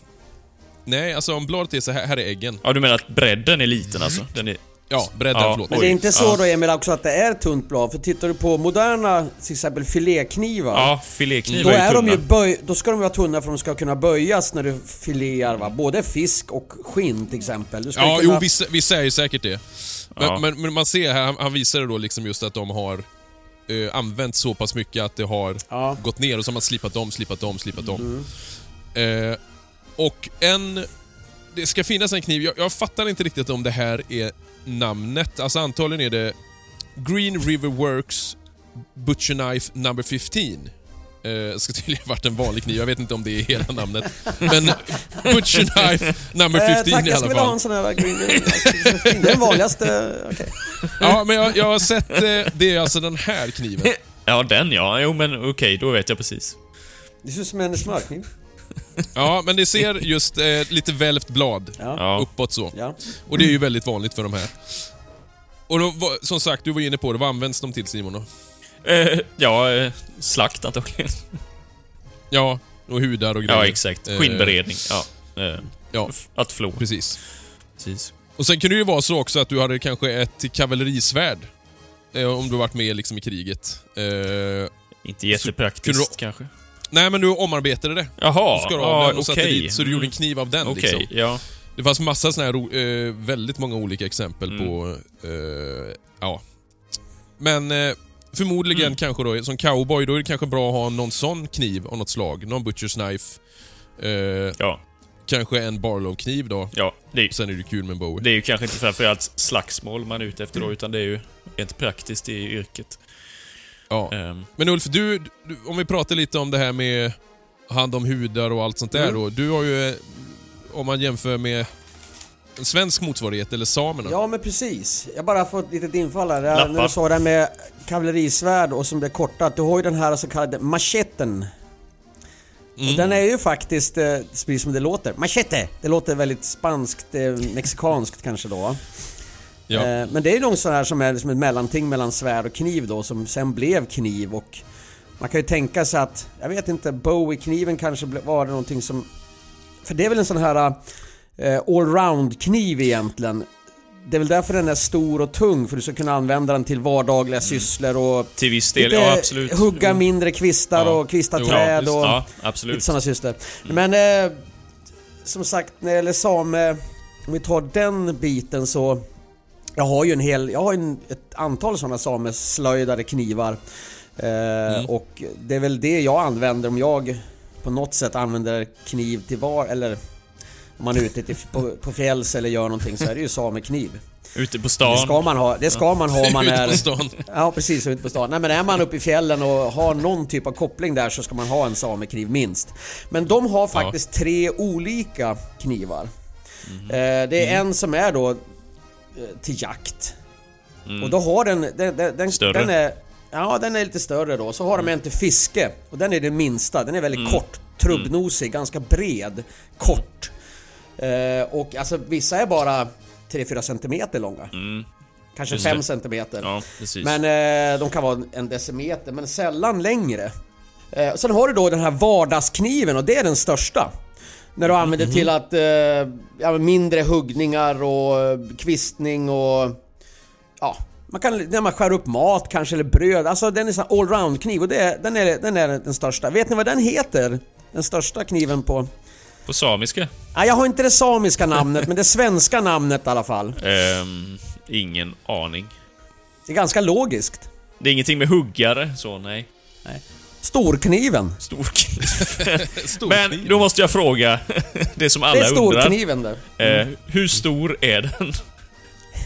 Nej, alltså om bladet är så här, här är äggen. Ja, du menar att bredden är liten alltså? Den är... Ja, bredden, Ja. förlåt. Men det är inte så ja. då Emil också att det är tunt blad? För tittar du på moderna, till exempel filéknivar. Ja, Då, filéknivar är, är de ju böj, då ska de vara tunna för att de ska kunna böjas när du filear va? Både fisk och skinn till exempel. Du ska Ja, kunna... jo, vissa, vissa är ju säkert det. Men, Ja. men, men man ser här, han, han visade då liksom just att de har eh, använt så pass mycket att det har Ja. gått ner och så har man slipat om, slipat om, slipat om. Mm. Eh, och en... Det ska finnas en kniv, jag, jag fattar inte riktigt om det här är namnet. Alltså antagligen är det Green River Works Butcher Knife number 15. Eh, ska tydligen varit en vanlig kniv, jag vet inte om det är hela namnet. Men Butcher Knife number 15 Eh, tack, i jag alla skulle vilja ha fall. en sån här green... Det är den vanligaste... okej. Ja, men jag, jag har sett, eh, det är alltså den här kniven. Ja, den ja. Jo men okej, då vet jag precis. Det ser ut som en smörkniv. Ja, men det ser just eh, lite välvt blad Ja. Uppåt så. ja. Och det är ju väldigt vanligt för de här. Och då, var- som sagt, du var inne på det, vad används de till Simon då? Eh, ja, eh, slakt antagligen. Ja, och hudar och grejer. Ja, exakt. Eh, Skinnberedning. Ja. Eh, Ja, f- att flå. precis. Precis. Och sen kan det ju vara så också att du hade kanske ett kavallerisvärd. Eh, om du varit med liksom i kriget. Eh, Inte jättepraktiskt kunde du- kanske. Nej, men du omarbetade det. Jaha, Du skar av ja, den och satte dit, så du gjorde en kniv av den Okej, liksom. ja. Det fanns massa såna här, eh, väldigt många olika exempel Mm. på, eh, ja. Men eh, förmodligen Mm. kanske då, som cowboy, då är det kanske bra att ha någon sån kniv av något slag. Någon butcher's knife. Eh, Ja, kanske en Barlow-kniv då. ja. Det, är- Sen är det kul med en Bowie. det är ju kanske inte framförallt slagsmål man är ute efter då, utan det är ju rent praktiskt i yrket. Ja. Ehm, Men Ulf, du, du, om vi pratar lite om det här med hand om hudar och allt sånt där Mm. då. Du har ju, eh, om man jämför med en svensk motsvarighet, eller samerna. Ja men precis. Jag bara får ett litet infall här. Jag- Lappa. När du sa det här med kavallerisvärd och som blir kortat. Du har ju den här så kallade macheten. Mm. Och den är ju faktiskt, eh, precis som det låter, machete! Det låter väldigt spanskt, eh, mexikanskt kanske då. Ja. Eh, men det är ju någon sån här som är liksom ett mellanting mellan svärd och kniv då, som sen blev kniv och man kan ju tänka sig att, jag vet inte, Bowie-kniven kanske var det någonting som... För det är väl en sån här eh, allround-kniv egentligen. Det är väl därför den är stor och tung, för du ska kunna använda den till vardagliga sysslor och till viss del, lite ja absolut. hugga Jo. mindre kvistar Ja. och kvista Jo, träd och Ja, lite absolut. sådana sysslor. Men eh, som sagt, när det gäller same, om vi tar den biten så jag har ju en hel, jag har en, ett antal sådana sameslöjdade knivar. Eh, Och det är väl det jag använder om jag på något sätt använder kniv till var, eller om man är ute till, på, på fjälls eller gör någonting så är det ju samekniv. Ute på Det stan. ska man ha, det ska man ha om man Ute är... på stan. Ja precis, ute på stan. Nej men är man uppe i fjällen och har någon typ av koppling där så ska man ha en samekniv minst. Men de har faktiskt tre olika knivar. Eh, det är en som är då till jakt. Och då har den... den, den, den Mm. Större. Den är, ja, den är lite större då. Så har de en till fiske. Och den är den minsta. Den är väldigt Mm. kort. Trubbnosig, ganska bred. Kort. Eh, och alltså vissa är bara 3-4 centimeter långa. Mm, Kanske Just 5 det. centimeter. ja. Men eh, de kan vara en decimeter, men sällan längre. Eh, sen har du då den här vardagskniven och det är den största. När du använder till att, eh, ja, mindre huggningar och eh, kvistning och... Ja, man kan, när man skär upp mat kanske eller bröd. Alltså den är sån här allround kniv och det, den, är, den är den största. Vet ni vad den heter? Den största kniven på... På samiska? Ja, jag har inte det samiska namnet, men det svenska namnet i alla fall. Ehm, ingen aning. Det är ganska logiskt. Det är ingenting med huggare, så nej. Storkniven. Storkniv. Stor Men då måste jag fråga, det som Det alla är undrar. storkniven där. Eh, hur stor är den?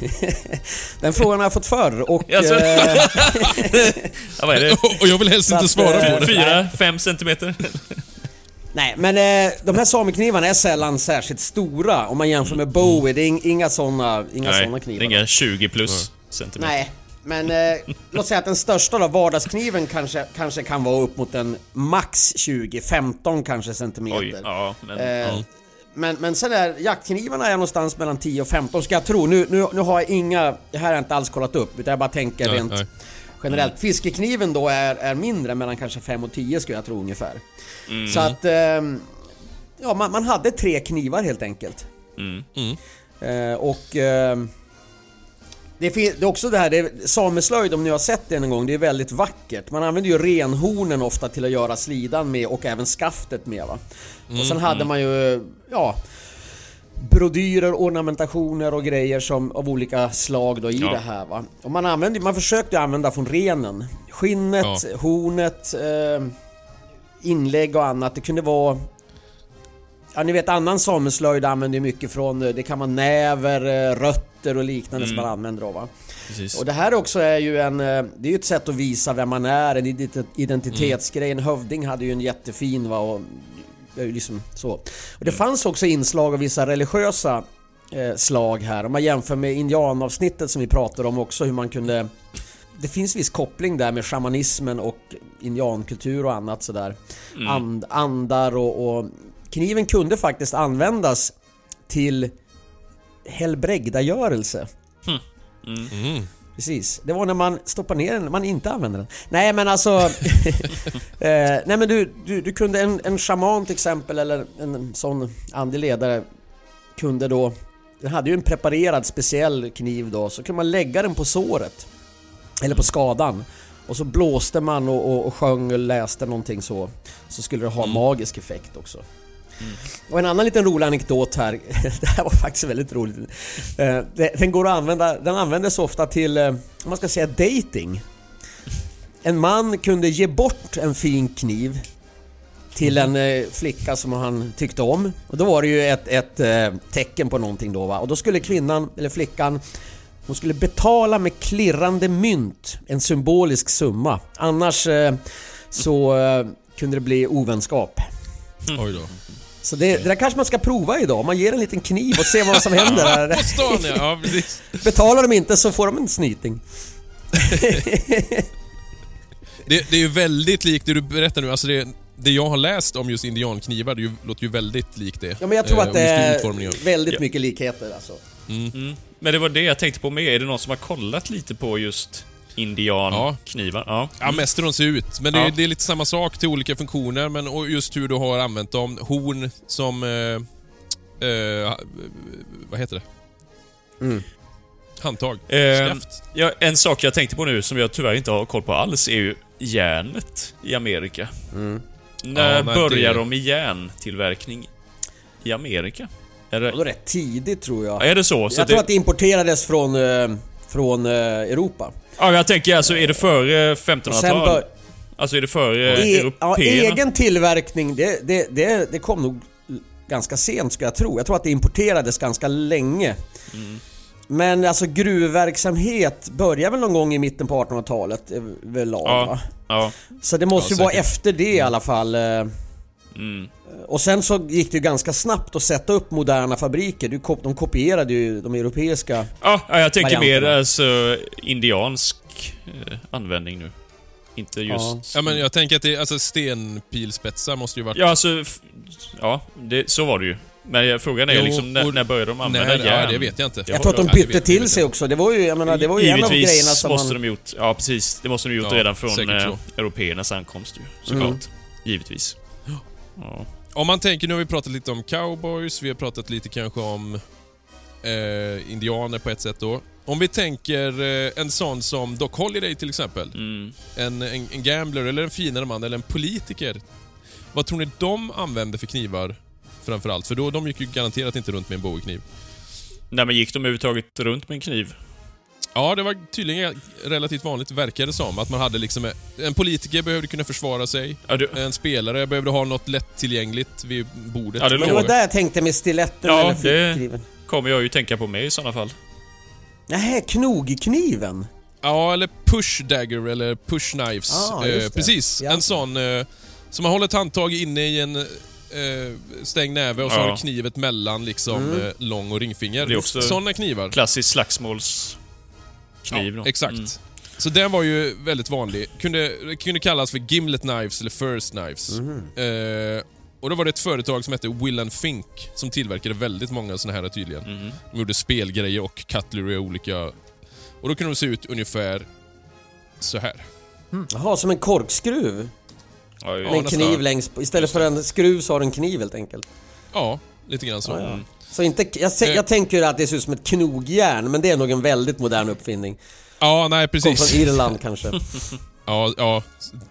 Den frågan har jag fått förr och... Alltså- eh, Ja, vad är det? Och jag vill helst inte att, svara eh, på det. Fyra, fem centimeter? nej, men eh, de här sameknivarna är sällan särskilt stora om man jämför med Bowie. Det är ing- inga såna, inga såna Nej, det knivar. är inga 20 plus centimeter. Nej, men eh, låt säga att den största då, vardagskniven kanske, kanske kan vara upp mot en max 20-15 kanske centimeter. Oj, ja, men... Eh, ja. Men, men sen är jaktknivarna är någonstans mellan 10 och 15 ska jag tro. Nu, nu, nu har jag inga, det här har jag inte alls kollat upp utan jag bara tänker Nej, rent nej. generellt. Fiskekniven då är, är mindre, mellan kanske 5 och 10 skulle jag tro ungefär. Så att, ehm, ja man, man hade tre knivar helt enkelt. Mm. Eh, och ehm, det, är också det här, det sameslöjd om ni har sett det någon gång, det är väldigt vackert. Man använder ju renhornen ofta till att göra slidan med och även skaftet med va. Och sen hade man ju, ja brodyrer, ornamentationer och grejer som av olika slag då i Ja. det här va. Och man använde, man försökte använda från renen. Skinnet, Ja. hornet, eh, inlägg och annat. Det kunde vara Ja ni vet annan sameslöjd använder ju mycket från, eh, det kan vara näver, eh, rötter och liknande som man använder då va. Precis. Och det här också är ju en, eh, det är ju ett sätt att visa vem man är, en ident- identitetsgrej. En hövding hade ju en jättefin va och liksom så. Och det fanns också inslag av vissa religiösa eh, slag här. Om man jämför med indianavsnittet som vi pratade om också hur man kunde det finns viss koppling där med shamanismen och indiankultur och annat sådär. And, andar och, och kniven kunde faktiskt användas till helbrägdagörelse. Mm. Precis, det var när man stoppar ner den, man inte använder den. Nej men alltså... eh, nej men du, du, du kunde en, en shaman till exempel eller en sån andlig ledare kunde då... Den hade ju en preparerad speciell kniv då, så kunde man lägga den på såret. Eller på skadan. Och så blåste man och, och, och sjöng och läste någonting så. Så skulle det ha magisk effekt också. Mm. Och en annan liten rolig anekdot här. Det här var faktiskt väldigt roligt. Eh, den går att använda, den användes ofta till, eh, om man ska säga dating. En man kunde ge bort en fin kniv till en eh, flicka som han tyckte om. Och då var det ju ett, ett tecken på någonting då va. Och då skulle kvinnan, eller flickan, hon skulle betala med klirrande mynt, en symbolisk summa. Annars så kunde det bli ovänskap. Oj då. Så det, det där kanske man ska prova idag. Man ger en liten kniv och ser vad som händer. På stan ja, ja precis. Betalar de inte så får de en snyting. Det, det är ju väldigt likt det du berättar nu. Alltså det, det jag har läst om just indianknivar, det ju, låter ju väldigt likt det. Ja men jag tror Eh, att det är väldigt mycket likheter alltså. Men det var det jag tänkte på med. Är det någon som har kollat lite på just indianknivar? Ja. Ja, mest hur de ser ut. Men det är, Ja. det är lite samma sak till olika funktioner, men och just hur du har använt dem. Horn som... Eh, eh, vad heter det? Mm. Handtag. Eh. Ja, en sak jag tänkte på nu som jag tyvärr inte har koll på alls är ju järnet i Amerika. När Ja, börjar det- de med järntillverkning i Amerika? Är Det det, rätt tidigt tror jag. är det så? så jag tror att det importerades från, eh, från eh, Europa. Ja, jag tänker alltså, är det före Och sen 1500-tal? bör, Alltså är det före e, ja, egen tillverkning, det, det, det, det kom nog ganska sent ska jag tro. Jag tror att det importerades ganska länge. Mm. Men alltså gruvverksamhet börjar väl någon gång i mitten på 1800-talet överlag Ja. va? Ja. Så det måste Ja, ju vara säkert. efter det i alla fall. Eh. Mm. Och sen så gick det ju ganska snabbt att sätta upp moderna fabriker. Du De kopierade ju de europeiska. Ja, ja, jag tänker mer alltså indiansk eh, användning nu. Inte just... Ja, men jag tänker att det, alltså stenpilspetsar måste ju varit... Ja, alltså... Ja, det, så var det ju. Men frågan är Jo, liksom, när, när började de använda Nej, järn? ja, det vet jag inte. Jag tror att de Ja, bytte det till sig också. Det var ju, jag menar, det var ju en av grejerna som måste man... de gjort... Ja, precis. Det måste de gjort Ja, redan från eh, européernas ankomst ju. Såklart. Mm. Givetvis. Ja. Om man tänker, nu har vi pratat lite om cowboys, vi har pratat lite kanske om eh, indianer på ett sätt då. Om vi tänker eh, en sån som Doc Holliday till exempel. Mm. En, en, en gambler, eller en finare man, eller en politiker. Vad tror ni de använde för knivar framförallt? För då, de gick ju garanterat inte runt med en Bowie-kniv. Nej, men gick de överhuvudtaget runt med en kniv? Ja, det var tydligen relativt vanligt, verkar det som. Att man hade liksom... En politiker behövde kunna försvara sig. Ja, du, En spelare behövde ha något lättillgängligt vid bordet. Ja, det var där jag tänkte med stiletten Ja, eller det- kommer jag ju tänka på mig i sådana fall. Nähä, knogkniven? Ja, eller push dagger eller push knives. Ah, eh, precis. Ja. En sån eh, som man håller ett handtag inne i en eh, stängd näve och så Ja. har du knivet mellan liksom Mm. eh, lång och ringfinger. Det är också- Såna knivar. Klassisk slagsmålskniv Ja, då. exakt. Mm. Så den var ju väldigt vanlig. Kunde, kunde kallas för gimlet knives eller first knives. Mhm. Eh, och då var det ett företag som hette Will and Fink som tillverkade väldigt många såna här tydligen. Mhm. De gjorde spelgrejer och cutlery och olika... Och då kunde de se ut ungefär så här. Jaha, som en korkskruv? Ja, en nästan. kniv längst. Istället för en skruv så har du en kniv helt enkelt. Ja, lite grann så. Ja, ja. Mm. Så inte, jag, Eh. jag tänker att det ser ut som ett knogjärn, men det är nog en väldigt modern uppfinning. Ja, nej Kom precis. från Irland kanske. Ja, ja,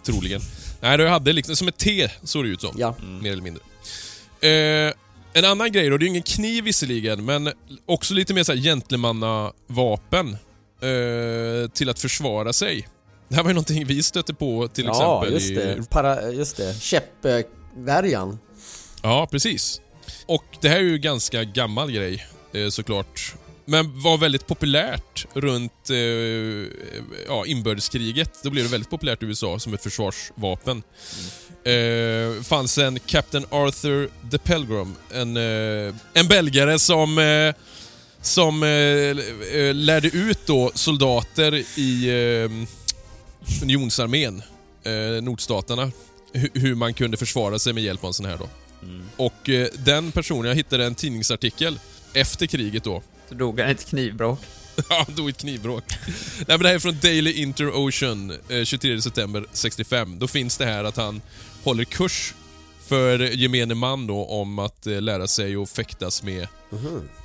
troligen. Nej, du hade liksom som ett T såg det ut som. Ja. Mer eller mindre. Eh, en annan grej då, det är ju ingen kniv visserligen, men också lite mer såhär gentlemannavapen eh, till att försvara sig. Det här var ju någonting vi stötte på till ja, exempel just i... det. Para, just det. Käppvärjan. Ja, precis. Och det här är ju ganska gammal grej eh, såklart. Men var väldigt populärt runt eh, ja, inbördeskriget. Då blev det väldigt populärt i USA som ett försvarsvapen. Eh, fanns en Captain Arthur de Pelgrim, en, eh, en belgare som, som eh, lärde ut då soldater i eh, unionsarmén, eh, nordstaterna, hu- hur man kunde försvara sig med hjälp av en sån här då. Mm. Och eh, den personen, jag hittade en tidningsartikel efter kriget då. Så dog han i ett knivbråk. Ja, han dog i ett knivbråk. Nej men det här är från Daily Inter-Ocean, eh, 23 september 65. Då finns det här att han håller kurs för gemene man då om att eh, lära sig att fäktas med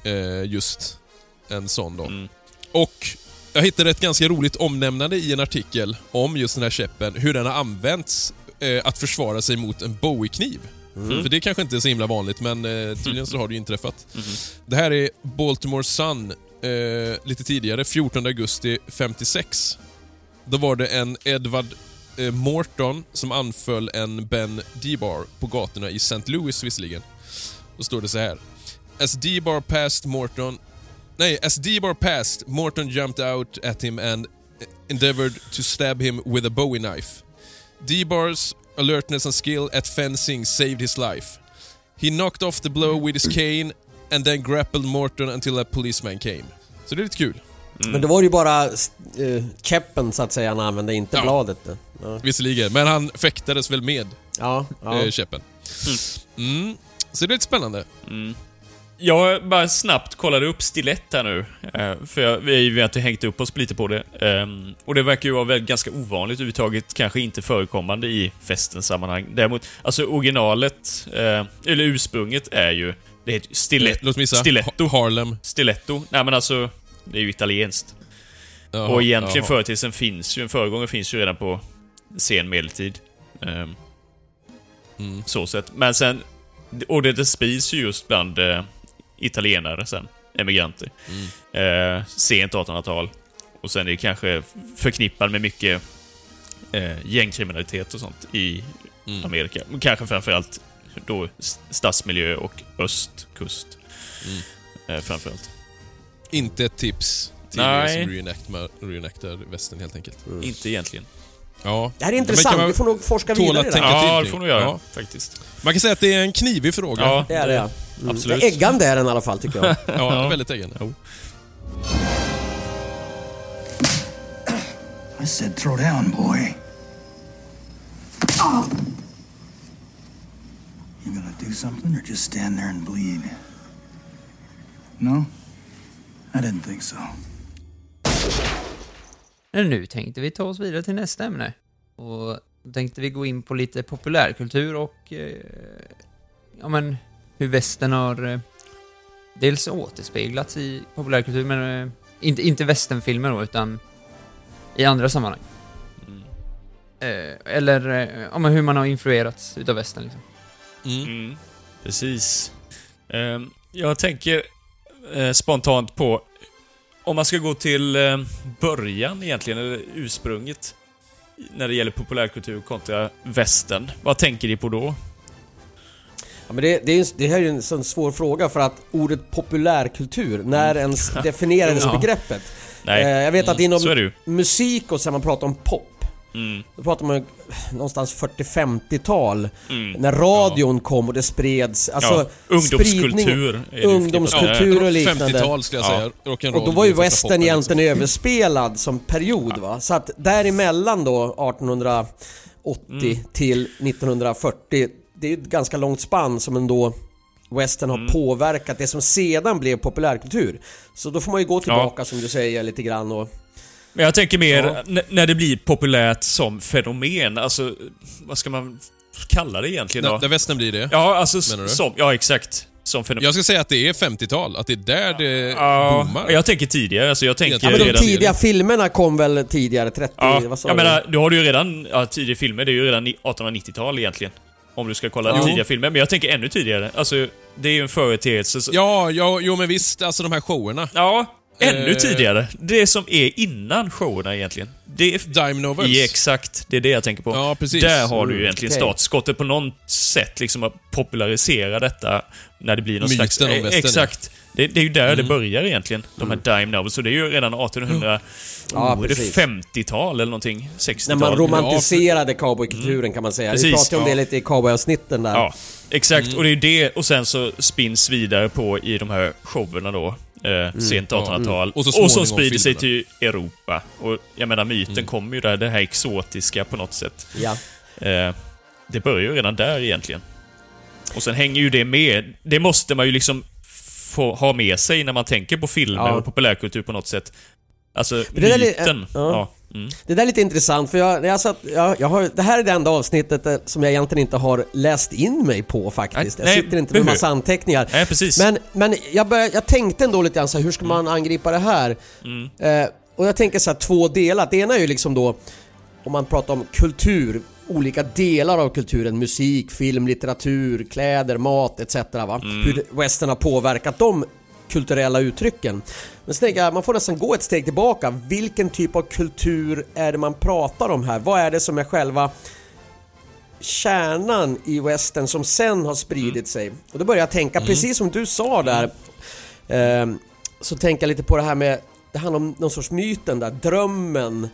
eh, just en sån då. Mm. Och jag hittade ett ganska roligt omnämnande i en artikel om just den här käppen, hur den har använts eh, att försvara sig mot en Bowie-kniv. För det kanske inte är så himla vanligt, men eh, tydligen så har det ju inträffat. Det här är Baltimore Sun, eh, lite tidigare, 14 augusti 56. Då var det en Edward eh, Morton som anföll en Ben D-bar på gatorna i St. Louis visserligen. Då står det så här. As D-bar passed Morton... Nej, as D-bar passed, Morton jumped out at him and endeavored to stab him with a Bowie knife. D-bar's alertness and skill at fencing saved his life. He knocked off the blow with his cane and then grappled Morton until a policeman came. Så det är lite kul. Men då var det ju bara uh, käppen så att säga han använde, inte Ja. bladet. Ja, Visserligen, men han fäktades väl med ja. ja. eh, käppen. Mm. Så det är lite spännande. Mm. Jag bara snabbt kollade upp stilett här nu, eh, för jag, vi har inte hängt upp oss lite på det. Ehm, Och det verkar ju vara väldigt, ganska ovanligt överhuvudtaget, kanske inte förekommande i festens sammanhang. Däremot, alltså originalet, eh, eller ursprunget är ju, det heter ju stilet, Låt mig gissa. stiletto. Ha- Harlem. Stiletto. Nej men alltså, det är ju italienskt. Jaha, och egentligen jaha. företeelsen finns ju, en föregångare finns ju redan på sen medeltid. Ehm, Mm. Så sett. Men sen, och det, det sprids ju just bland eh, italienare sen, emigranter. Mm. Eh, sent 1800-tal. Och sen är det kanske förknippad med mycket eh, gängkriminalitet och sånt i Mm. Amerika. Men Kanske framförallt då stadsmiljö och östkust. Mm. Eh, framförallt. Inte ett tips till Nej. er som reenactar, reenactar västern helt enkelt. Inte egentligen. Ja. Det här är intressant, vi får nog forska vidare i det här. Ja, det får nog göra. Ja. Faktiskt. Man kan säga att det är en knivig fråga. Ja, Det är det ja. Mm. Absolut. Det är äggande är den i alla fall tycker jag. Ja, väldigt äggande. Jo. I said throw down, boy. You gonna do something or just stand there and bleed? No? I didn't think so. Men nu tänkte vi ta oss vidare till nästa ämne. Och då tänkte vi gå in på lite populärkultur och... Eh, ja men, hur västern har... Eh, dels återspeglats i populärkultur, men... Eh, inte, inte västernfilmer då, utan i andra sammanhang. Eh, eller eh, ja, men hur man har influerats utav västern liksom. Mm. Mm, precis. Ehm, jag tänker eh, spontant på om man ska gå till eh, början egentligen, eller ursprunget, när det gäller populärkultur kontra västern, vad tänker ni på då? Ja, men det, det, är, det här är ju en sån svår fråga för att ordet populärkultur, när ens definierades Ja. begreppet? Nej, Eh, jag vet att inom det ju. musik och så när man pratar om pop Mm. Då pratar man någonstans 40-50-tal Mm. När radion kom och det spreds Alltså ja, ungdomskultur. Ungdomskultur och liknande 50-tal skulle jag Ja. säga. Rock'n'roll. Och då var ju western poppen, egentligen liksom. överspelad som period va? Så att däremellan då 1880 till 1940 Det är ju ett ganska långt spann som ändå Western har påverkat det som sedan blev populärkultur Så då får man ju gå tillbaka som du säger lite grann och Men jag tänker mer Ja. när det blir populärt som fenomen, alltså vad ska man kalla det egentligen då? Där västern blir det. Ja, alltså som, ja exakt. Som fenomen. Jag ska säga att det är 50-tal, att det är där det Ja, boomar. jag tänker tidigare, alltså jag tänker Ja, men de redan... tidiga filmerna kom väl tidigare, 30, Ja, vad sa jag du? menar, du har du ju redan, ja, tidiga filmer, det är ju redan ni- 1890-tal egentligen. Om du ska kolla Jo. tidiga filmer, men jag tänker ännu tidigare. Alltså, det är ju en företeelse så, Ja, ja, jo men visst, alltså de här showerna. Ja, ännu Eh. tidigare. Det som är innan showerna egentligen. Det är... Dime novels. Ja, exakt. Det är det jag tänker på. Ja, precis. Där har du ju Mm, egentligen okej. startskottet på något sätt, liksom att popularisera detta när det blir någon Myten slags... om eh, västern, Exakt. Det, det är ju där Mm. det börjar egentligen, de här dime novels. Så det är ju redan 1800... Ja, oh, är det precis. 50-tal eller någonting? 60-tal? När man romantiserade cowboykulturen kan man säga. Vi Precis, pratade om ja. det lite i cowboyavsnitten där. Ja, exakt. Mm. Och det är det, och sen så spins vidare på i de här showerna då. Eh, sent 1800-tal. Och så och, småningom som sprider sig till Europa. Och jag menar, myten Mm. kommer ju där, det här exotiska på något sätt. Ja. Eh, det börjar ju redan där egentligen. Och sen hänger ju det med. Det måste man ju liksom få ha med sig när man tänker på filmer Ja. och populärkultur på något sätt. Alltså, det är li- myten. ja. ja. Mm. Det där är lite intressant för jag, jag satt, jag, jag har, det här är det enda avsnittet eh, som jag egentligen inte har läst in mig på faktiskt. Nej, jag nej, sitter inte med massa anteckningar. Nej, precis. Men, men jag, började, jag tänkte ändå lite grann så här, hur ska man angripa det här? Mm. Eh, och jag tänker så här två delar. Det ena är ju liksom då om man pratar om kultur, olika delar av kulturen, musik, film, litteratur, kläder, mat etc. Va? Mm. Hur western har påverkat de kulturella uttrycken. Men så tänker jag, man får nästan gå ett steg tillbaka. Vilken typ av kultur är det man pratar om här? Vad är det som är själva kärnan i western som sen har spridit sig? Och då börjar jag tänka, precis som du sa där, ehm, så tänker jag lite på det här med, det handlar om någon sorts myten där, drömmen,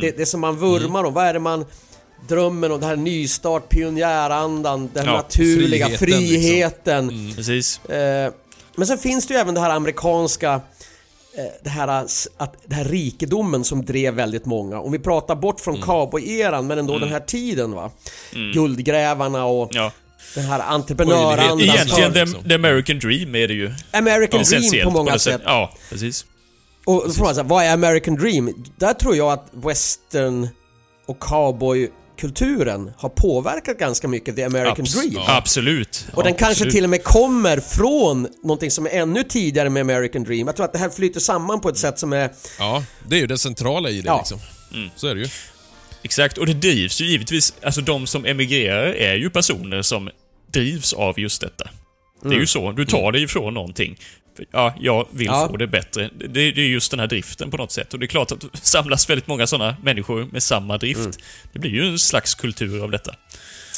det, det som man vurmar om, vad är det man Drömmen om det här nystart, pionjärandan, den Ja, naturliga friheten, liksom. friheten. Precis. Eh, Men sen finns det ju även det här amerikanska eh, det här, att, det här rikedomen som drev väldigt många. Om vi pratar bort från cowboy-eran men ändå den här tiden va. Guldgrävarna och Ja. den här entreprenörandan. Egentligen, för- the, liksom. the American dream är det ju. American dream Essentiellt på många sätt. Ja, precis. Och då får man säga, vad är American dream? Där tror jag att western och cowboykulturen har påverkat ganska mycket the American Abs- dream. ja. Absolut. Och den Ja, kanske absolut. till och med kommer från någonting som är ännu tidigare med American Dream. Jag tror att det här flyter samman på ett sätt som är... Ja, det är ju det centrala i det Ja. liksom. Mm. Så är det ju. Exakt, och det drivs ju givetvis, alltså de som emigrerar är ju personer som drivs av just detta. Det Mm. är ju så, du tar dig ifrån någonting. Ja, jag vill Ja. få det bättre. Det, det är just den här driften på något sätt. Och det är klart att det samlas väldigt många sådana människor med samma drift. Mm. Det blir ju en slags kultur av detta.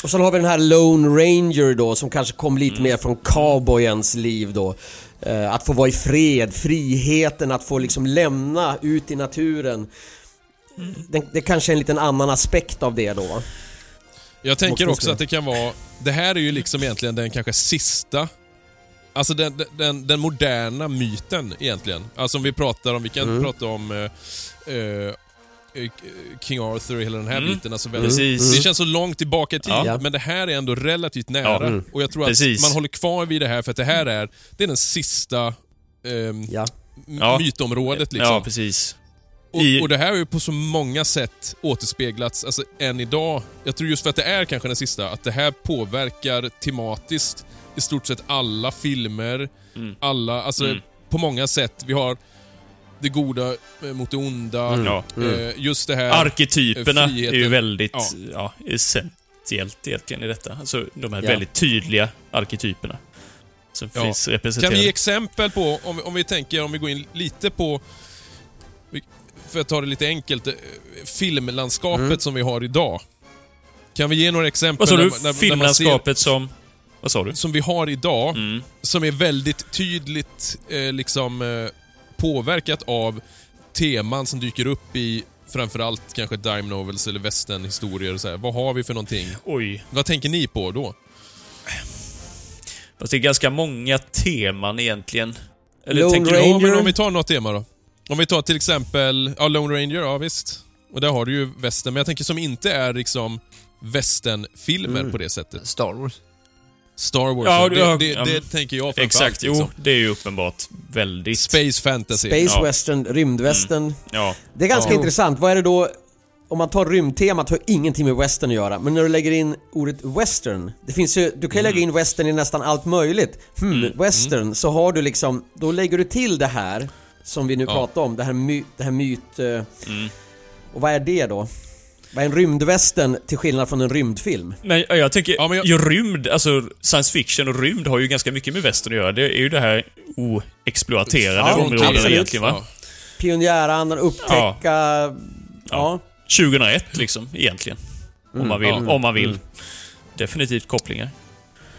Och sen har vi den här Lone Ranger då som kanske kom lite mer från cowboyens liv då. Eh, att få vara i fred, friheten att få liksom lämna ut i naturen. Det, det kanske är en liten annan aspekt av det då? Jag tänker också att det kan vara... Det här är ju liksom egentligen den kanske sista... Alltså den, den, den moderna myten egentligen. Alltså om vi pratar om, vi kan Mm. prata om eh, eh, eh, King Arthur och hela den här Mm. biten. Alltså väldigt, Precis. Det känns så långt tillbaka i tid, Ja. men det här är ändå relativt nära. Ja. Mm. Och jag tror att Precis. man håller kvar vid det här för att det här är, det är den sista ehm, Ja. mytområdet liksom. Ja, precis. Och, och det här har ju på så många sätt återspeglats, alltså än idag. Jag tror just för att det är kanske den sista, att det här påverkar tematiskt i stort sett alla filmer, Mm. alla, alltså Mm. på många sätt. Vi har det goda eh, mot det onda, Ja. eh, just det här... Arketyperna är ju friheten. väldigt Ja. ja. essentiellt egentligen i detta. Alltså de här Ja. väldigt tydliga arketyperna. Som Ja. finns Kan vi ge representerade. exempel på, om, vi- om vi tänker, om vi går in lite på för att ta det lite enkelt, eh, filmlandskapet Mm. som vi har idag. Kan vi ge några exempel? Vad sa du? när- när- när man Filmlandskapet som... Vad sa du? som vi har idag, Mm. som är väldigt tydligt eh, liksom eh, påverkat av teman som dyker upp i framförallt kanske dime novels eller westernhistorier. och så här. Vad har vi för någonting? Oj. Vad tänker ni på då? Fast det är ganska många teman egentligen. Eller Lone tänker Ranger. Ja, men om vi tar något tema då. Om vi tar till exempel, ja, Lone Ranger, ja visst. Och där har du ju västern, men jag tänker som inte är liksom västernfilmer Mm. på det sättet. Star Wars. Star Wars, Ja, det, ja, det, det, men- tänker jag framförallt. Exakt, jo. liksom. Det är ju uppenbart väldigt... Space fantasy. Space Ja. western, rymdwestern. Ja. Det är ganska Ja. intressant. Vad är det då? Om man tar rymdtemat har ingenting med western att göra. Men när du lägger in ordet western. Det finns ju, du kan ju lägga in western i nästan allt möjligt. Hmm, western. Så har du liksom, då lägger du till det här. Som vi nu Ja. pratar om. Det här, my, det här myt... eh, Mm. Och vad är det då? Vad är en rymdwestern till skillnad från en rymdfilm? Ja, jag tänker, Ja, men jag- ju rymd, alltså science fiction och rymd har ju ganska mycket med västern att göra. Det är ju det här oexploaterade Ja, området absolut. egentligen va? Ja. Pionjärandan, upptäcka... Ja. 2001 liksom, egentligen. Om man vill. ja. Om man vill. Definitivt kopplingar.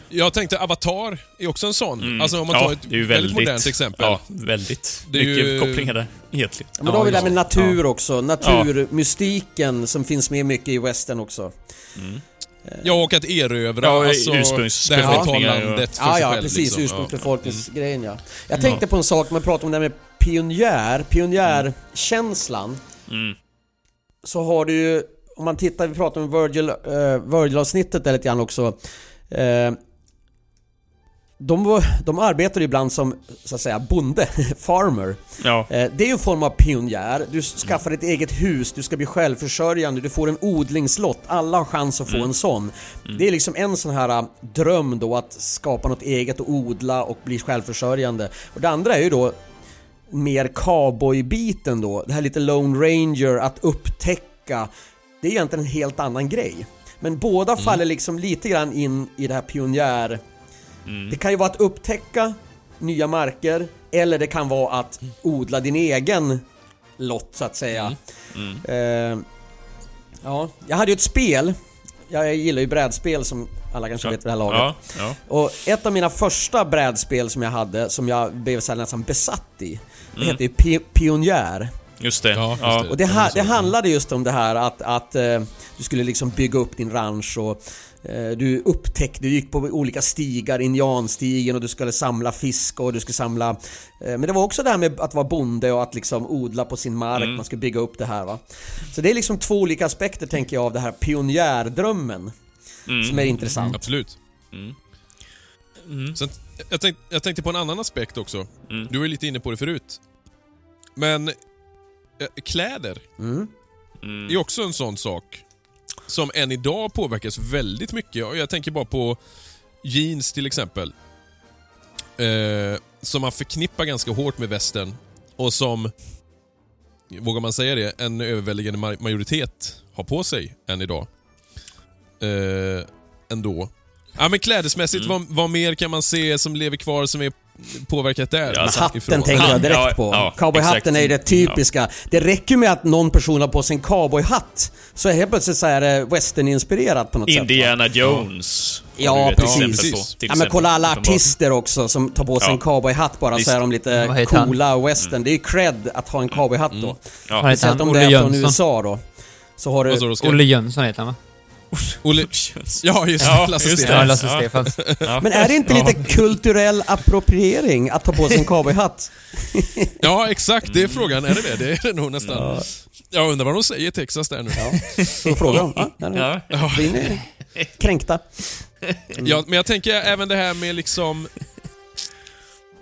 Jag tänkte Avatar är också en sån. Mm. Alltså om man ja, tar ett det är ju väldigt, modernt exempel. Ja, väldigt. Det är mycket ju- kopplingar där, egentligen. Ja, men då har vi det här med Ja, natur också. Naturmystiken som finns med mycket i western också. Ja, och att erövra. Ja, alltså, det här ta landet för Ja, sig ja, själv. precis. liksom. Ursprungsbefolkningsgrejen ja. Jag tänkte på en sak, man pratar om det här med pionjär, pionjärkänslan. Mm. Så har du ju, om man tittar, vi pratade om Virgil, uh, Virgil-avsnittet där lite grann också. Eh, de, var- de arbetar ibland som, så att säga, bonde, farmer. Ja. Eh, Det är ju en form av pionjär. Du skaffar ett eget hus, du ska bli självförsörjande, du får en odlingslott. Alla har chans att få en sån. Det är liksom en sån här äh, dröm då att skapa något eget och odla och bli självförsörjande. Och det andra är ju då mer cowboy-biten då. Det här lite Lone Ranger, att upptäcka. Det är egentligen en helt annan grej. Men båda faller liksom lite grann in i det här pionjär... Det kan ju vara att upptäcka nya marker eller det kan vara att odla din egen lott så att säga. Eh, ja, jag hade ju ett spel. Jag gillar ju brädspel som alla kanske vet vid det här laget. Ja, ja. Och ett av mina första brädspel som jag hade, som jag blev så nästan besatt i, det hette ju Pi- Pionjär. Just det. Ja, Ja, just Och det, ha, det handlade just om det här att, att eh, du skulle liksom bygga upp din ranch och eh, du upptäckte, du gick på olika stigar, indianstigen och du skulle samla fisk och du skulle samla... Eh, men det var också det här med att vara bonde och att liksom odla på sin mark, man skulle bygga upp det här va. Så det är liksom två olika aspekter tänker jag av det här pionjärdrömmen. Som är intressant. Absolut. Sen, jag, tänk, jag tänkte på en annan aspekt också. Mm. Du var ju lite inne på det förut. Men kläder Mm. Mm. är också en sån sak som än idag påverkas väldigt mycket. Jag tänker bara på jeans till exempel. Eh, som man förknippar ganska hårt med västern och som, vågar man säga det, en överväldigande ma- majoritet har på sig än idag. Eh, ändå. Ja men klädesmässigt, Mm. vad, vad mer kan man se som lever kvar som är påverkat där? Ja, alltså, Hatten ifrån? tänker jag direkt Ja, på. ja, Cowboyhatten är ju det exakt. typiska. Det räcker med att någon person har på sig en cowboyhatt så helt plötsligt så är det westerninspirerat på något sätt. va? Indiana Jones. Ja, precis. på, Ja men kolla alla artister också som tar på sig Ja. en cowboyhatt bara så Visst. är de lite coola western. Det är ju cred att ha en cowboyhatt då. Ja. Vad heter Speciellt om det är från? USA då. Så har du... Olle Jönsson heter han va? Olle... Ja, just det. Ja, Lasse just det. Stefans. Ja, Lasse Ja. Stefans. Ja. Men är det inte lite kulturell appropriering att ta på sig en cowboyhatt? Ja, exakt. Det är frågan. Är det det? Det är det nog nästan. Jag undrar vad de säger i Texas där nu. Ja. Så frågar de. Ja. Ja. Vi är kränkta. men jag tänker även det här med liksom...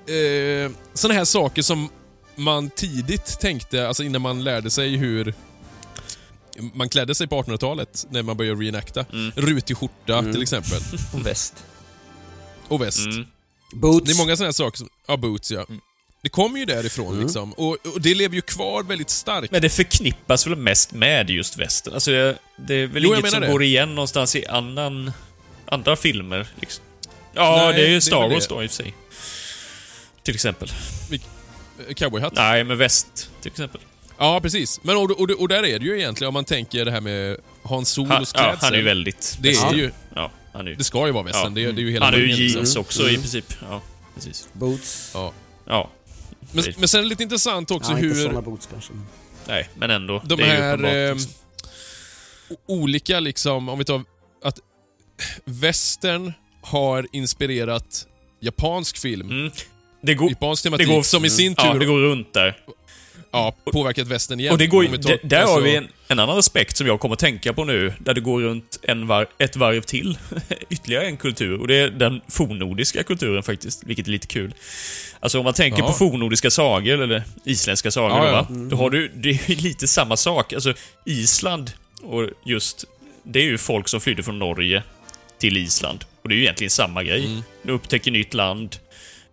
Eh, såna här saker som man tidigt tänkte, alltså innan man lärde sig hur man klädde sig på 1800-talet, när man började reenacta. Rutig skjorta till exempel. Och väst. Och väst. Mm. Boots. Det är många sådana här saker som... Ja, boots ja. Det kommer ju därifrån liksom. Och, och det lever ju kvar väldigt starkt. Men det förknippas väl mest med just västern? Alltså det, det är väl Jo, inget som det. går igen någonstans i annan, andra filmer? Liksom. Ja, Nej, det är ju Star Wars då i och för sig. Till exempel. Eh, Cowboyhatt. Nej, men väst till exempel. Ja, precis. Men och, och, och där är det ju egentligen, om man tänker det här med Hans Han, Solos ja, klädsel. han är ju väldigt... Det är ju, Ja, han är ju... det ska ju vara västern. Det, är- det är ju hela han är ju liksom. jeans också i princip. Ja, precis. Boots. Ja. Ja. Men, men sen är det lite intressant också ja, inte hur såna boots kanske. Nej, men ändå. de det är här eh, liksom. olika, liksom, om vi tar att västern har inspirerat japansk film. Mm. Det går, Japansk det tematik går, som i sin tur Ja, det går runt där. Ja, påverkat västern igen. Och det går, ju- tar- där har alltså- vi en, en annan aspekt som jag kommer att tänka på nu, där det går runt en var, ett varv till. Ytterligare en kultur, och det är den fornnordiska kulturen faktiskt, vilket är lite kul. Alltså om man tänker Ja. på fornnordiska sagor, eller isländska sagor, Ja, ja. va? Då har du, det är lite samma sak. Alltså, Island, och just, det är ju folk som flydde från Norge till Island. Och det är ju egentligen samma grej. Mm. De upptäcker nytt land,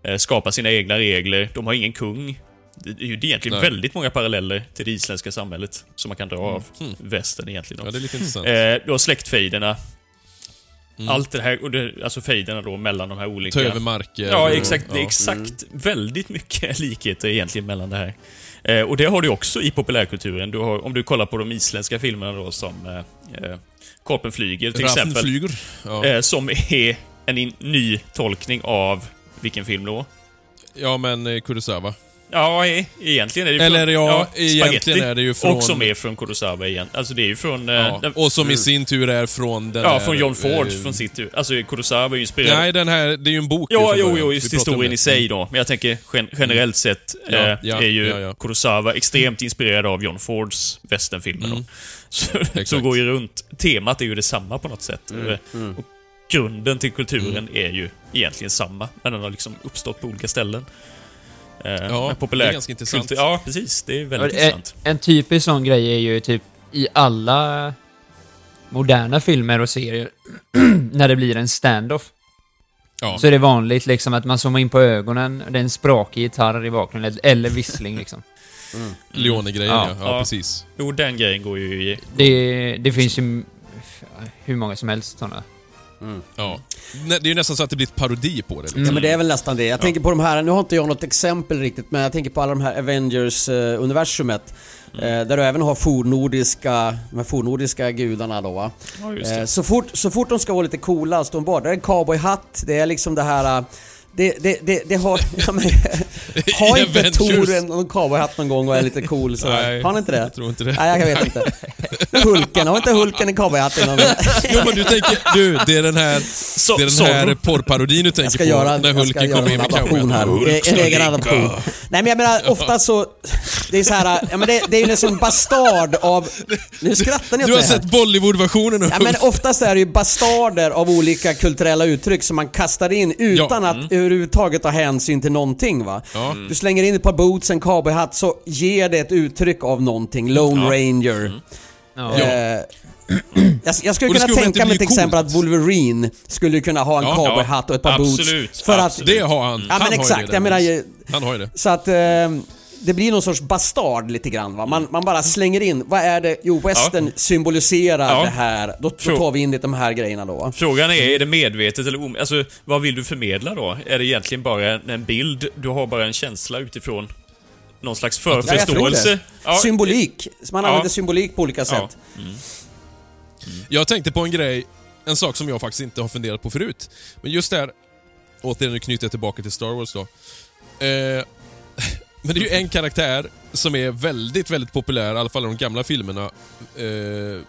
eh, skapar sina egna regler, de har ingen kung. Det är ju egentligen Nej. väldigt många paralleller till det isländska samhället som man kan dra av Mm. västern egentligen. Ja, Då. det är lite intressant. Eh, du har släktfejderna. Mm. Allt det här, och det, alltså fejderna då mellan de här olika... Ta över marker. Ja, och- exakt. Det är ja. exakt väldigt mycket likheter egentligen mellan det här. Eh, och det har du också i populärkulturen. Du har, om du kollar på de isländska filmerna då som eh, eh, Korpen flyger till Raffen exempel. flyger. Ja. Eh, som är en in, ny tolkning av vilken film då? ja, men eh, Kurosawa. Ja, e- egentligen är det Eller ja, egentligen Spaghetti. är det ju från- Och som är från Kurosawa igen. Alltså det är ju från... eh, Ja. den- Och som i sin tur är från den Ja, här, från John Ford, eh, från sitt... Alltså Kurosawa är ju inspirerad... Nej, den här, det är ju en bok. Ja, från jo, jo, just historien i sig då. Men jag tänker gen generellt sett Ja, eh, ja, är ju ja, ja. Kurosawa extremt inspirerad av John Fords westernfilmer då. Så, så Mm. Exakt. går ju runt. Temat är ju detsamma på något sätt. Mm, Eh, Och grunden till kulturen är ju egentligen samma, men den har liksom uppstått på olika ställen. Eh, Ja, populär det är ganska intressant. kultur- Ja, precis. Det är väldigt eh, intressant. En typisk sån grej är ju typ i alla moderna filmer och serier, när det blir en standoff, Ja. så är det vanligt liksom att man zoomar in på ögonen, det är en sprakig gitarr i bakgrunden, eller vissling liksom. Leone-grejen, Ja. ja. Ja, Ja. precis. Jo, den grejen går ju i... Det, det finns ju hur många som helst sådana. Ja. Nä- Det är ju nästan så att det blir ett parodi på det. Liksom. Ja men det är väl nästan det. Jag tänker på de här, nu har inte jag något exempel riktigt, men jag tänker på alla de här Avengers-universumet. Eh, där du även har fornnordiska, de här fornnordiska gudarna då va. Ja, Eh, så, fort, så fort de ska vara lite coola, så de bara, det är en cowboyhatt, det är liksom det här... eh, Det, det, det, det har... Ja, men, har inte. Tor en, någon cowboyhatt någon gång och är lite cool sådär? Nej, har han inte det? Jag tror inte det. Nej, jag vet inte. Hulken, har inte Hulken en cowboyhatt innan? Jo men du tänker, du, det är den här, Så, det är den här porrparodin du tänker på. göra, när Hulken kommer in med adaption här. En egen adaption. Nej men jag menar ofta så... Det är så här, ja men det, det är ju en sån bastard av... Nu skrattar ni åt Du har sett Bollywood-versionen av Ja men oftast är det ju bastarder av olika kulturella uttryck som man kastar in utan Ja. att överhuvudtaget ta hänsyn till någonting va. Ja. Du slänger in ett par boots, en cowboyhatt så ger det ett uttryck av någonting. Lone Ranger. Ja. Eh, jag, jag skulle kunna skulle tänka mig till exempel att Wolverine skulle kunna ha en Ja, cowboyhatt och ett par absolut, boots. För att, absolut. Det har han. Ja han men har ju exakt, det jag menar ju- Han har ju det. Så att eh, det blir någon sorts bastard lite grann va. Man, man bara slänger in, vad är det? Jo, western symboliserar Ja. det här. Då, då tar vi in lite de här grejerna då va. Frågan är, är det medvetet eller om... Alltså, vad vill du förmedla då? Är det egentligen bara en, bild? Du har bara en känsla utifrån någon slags Ja, förförståelse? Ja, Symbolik. Man Ja. använder symbolik på olika Ja. sätt. Jag tänkte på en grej, en sak som jag faktiskt inte har funderat på förut. Men just där, återigen nu knyter jag tillbaka till Star Wars då. Eh, men det är ju en karaktär som är väldigt, väldigt populär, i alla fall i de gamla filmerna. Eh,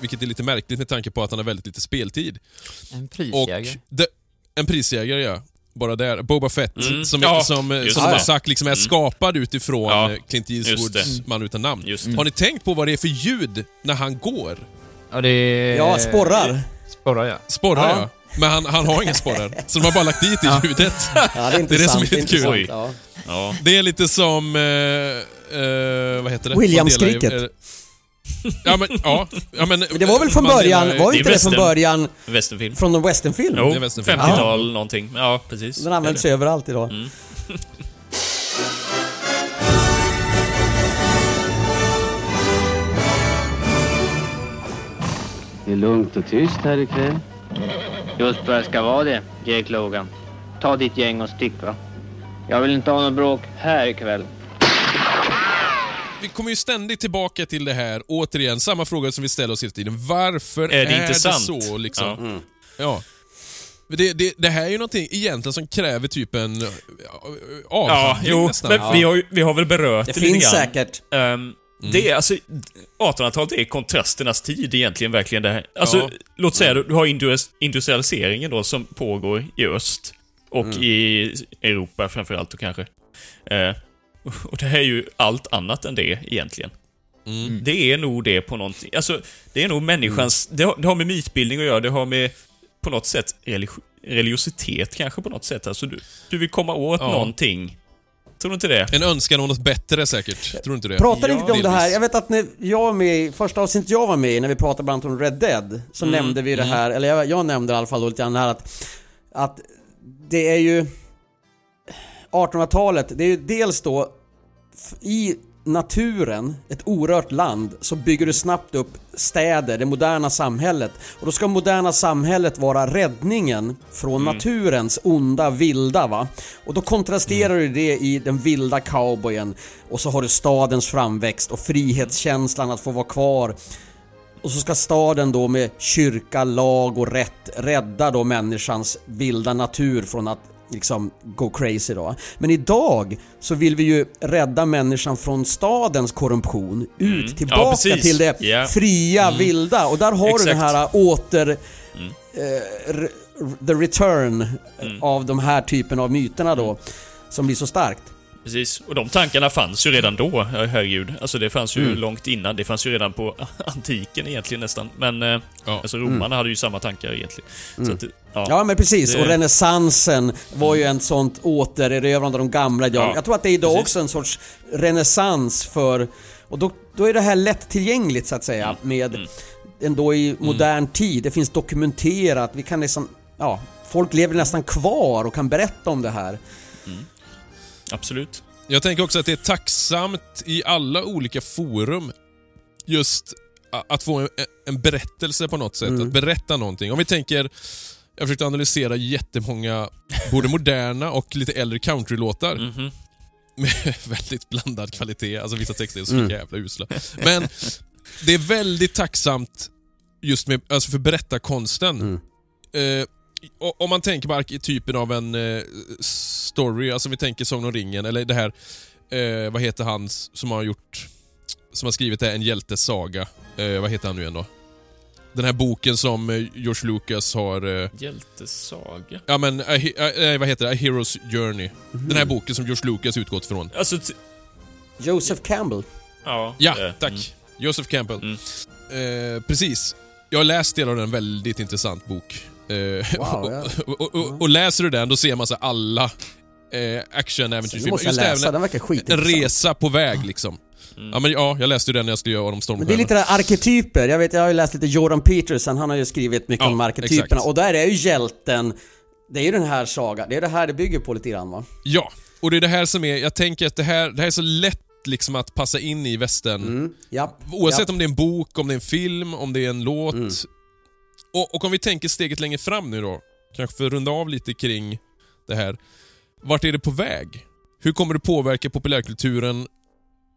vilket är lite märkligt med tanke på att han har väldigt lite speltid. En prisjägare. en prisjägare ja. Bara där. Boba Fett, Mm. som, Ja, som, just som har sagt liksom är Mm. skapad utifrån Ja, eh, Clint Eastwoods det. Man utan namn. Det. Har ni tänkt på vad det är för ljud när han går? Ja, det är... Ja, sporrar. Sporrar, ja. Sporrar Ja. ja. Men han, han har inga sporrar. Så de har bara lagt dit i ljudet. Ja, det är det intressant. som är lite kul. Ja. ja. Det är lite som... Eh, eh, vad heter det? Eh, Ja men, ja. ja men, Men det var väl från början, delar var det är inte det från början Westernfilm. från en westernfilm? Jo, Det är westernfilm. 50-tal någonting. Ja, precis. Den används ju överallt idag. Mm. Det är lugnt och tyst här ikväll. Just vad det ska vara det, Jake Logan. Ta ditt gäng och stick va. Jag vill inte ha något bråk här ikväll. vi kommer ju ständigt tillbaka till det här, återigen, samma fråga som vi ställer oss hela tiden. Varför Är det inte det sant? så liksom? Ja. Mm. Ja. Det, det, det här är ju någonting egentligen som kräver typ en ja, Ja, avhandling jo, nästan. men vi, har, vi har väl berört Det det, lite finns grann. säkert. Ehm, Det är alltså, 1800-talet är kontrasternas tid egentligen, verkligen det här. Alltså, Ja. låt säga du du har indus- industrialiseringen då som pågår i öst och i Europa framförallt då kanske. Eh, och det här är ju allt annat än det egentligen. Det är nog det på någonting, alltså det är nog människans, det, har, det har med mytbildning att göra, det har med på något sätt religi- religiositet kanske på något sätt. Alltså du, du vill komma åt Ja. någonting. Tror du inte det? En önskan om något bättre säkert. Tror du inte det? Prata Ja, lite om det här. Jag vet att när jag var med i, första avsnittet jag var med i, när vi pratade bland annat om Red Dead, så Mm. nämnde vi det här, eller jag, jag nämnde i alla fall då lite grann här att, att det är ju 1800-talet, det är ju dels då i naturen, ett orört land, så bygger du snabbt upp städer, det moderna samhället. Och då ska moderna samhället vara räddningen från naturens onda vilda va. Och då kontrasterar du det i den vilda cowboyen och så har du stadens framväxt och frihetskänslan att få vara kvar. Och så ska staden då med kyrka, lag och rätt rädda då människans vilda natur från att liksom gå crazy då. Men idag så vill vi ju rädda människan från stadens korruption ut Mm. Ja, tillbaka precis. till det Ja. fria vilda och där har du Exakt. den här åter... Mm. eh, the return av de här typen av myterna då som blir så starkt. Precis, och de tankarna fanns ju redan då, ja, herregud. Alltså det fanns ju Mm. långt innan, det fanns ju redan på antiken egentligen nästan. Men, eh, Ja. alltså romarna hade ju samma tankar egentligen. Så att, ja. Mm. Ja men precis, Det- och renässansen var ju en sånt återerövrande av de gamla idealen. Ja, Jag tror att det är idag precis. också en sorts renässans för... Och då, då är det här lättillgängligt så att säga Mm. med ändå i modern tid. Det finns dokumenterat, vi kan liksom... Ja, folk lever nästan kvar och kan berätta om det här. Absolut. Jag tänker också att det är tacksamt i alla olika forum just att få en, en berättelse på något sätt. Mm. Att berätta någonting. Om vi tänker, jag försökte analysera jättemånga, både moderna och lite äldre countrylåtar. Mhm. Med väldigt blandad kvalitet. Alltså vissa texter är så Mm. jävla usla. Men det är väldigt tacksamt just med, alltså för berättarkonsten. Mm. Eh, om man tänker på arketypen av en eh, story, alltså vi tänker Sagan om ringen, eller det här, eh, vad heter han som har gjort, som har skrivit det, här, En hjältes saga. Eh, vad heter han nu igen då? Den här boken som eh, George Lucas har, eh, Hjältesaga. ja men, eh, vad heter det? A Hero's Journey. Den här boken som George Lucas utgått från. Alltså, t- Joseph Campbell. ja. Ja, eh, tack. mm. Joseph Campbell. Mm. Eh, precis. Jag har läst delar av den, väldigt intressant bok. Eh, Wow, ja. och, och, läser du den, då ser man så alla eh, action Nu äventyrsfilmer måste jag Just läsa, även den verkar en resa på väg liksom. Ja, men, ja, jag läste ju den när jag skulle göra om Men det är Stormstjärnan. lite där arketyper, jag vet jag har ju läst lite Jordan Peterson, han har ju skrivit mycket Ja, om arketyperna exakt. och där är ju hjälten Det är ju den här sagan, det är det här det bygger på lite grann va? Ja, och det är det här som är, jag tänker att det här, det här är så lätt liksom att passa in i västern. Mm, ja. Oavsett ja. om det är en bok, om det är en film, om det är en låt. Mm. Och, och om vi tänker steget längre fram nu då, kanske för att runda av lite kring det här. Vart är det på väg? Hur kommer det påverka populärkulturen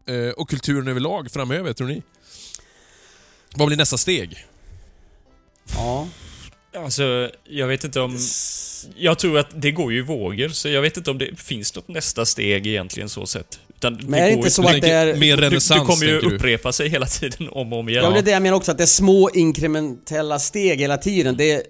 eh, och kulturen överlag framöver, tror ni? Vad blir nästa steg? ja. Alltså, jag vet inte om... Jag tror att det går ju i vågor, så jag vet inte om det finns något nästa steg egentligen så sett. Utan Men är det inte så Du att det är... mer du, du renässans, kommer ju tänker du? upprepa sig hela tiden om och om igen. Ja, men det är det jag menar också, att det är små inkrementella steg hela tiden. Det,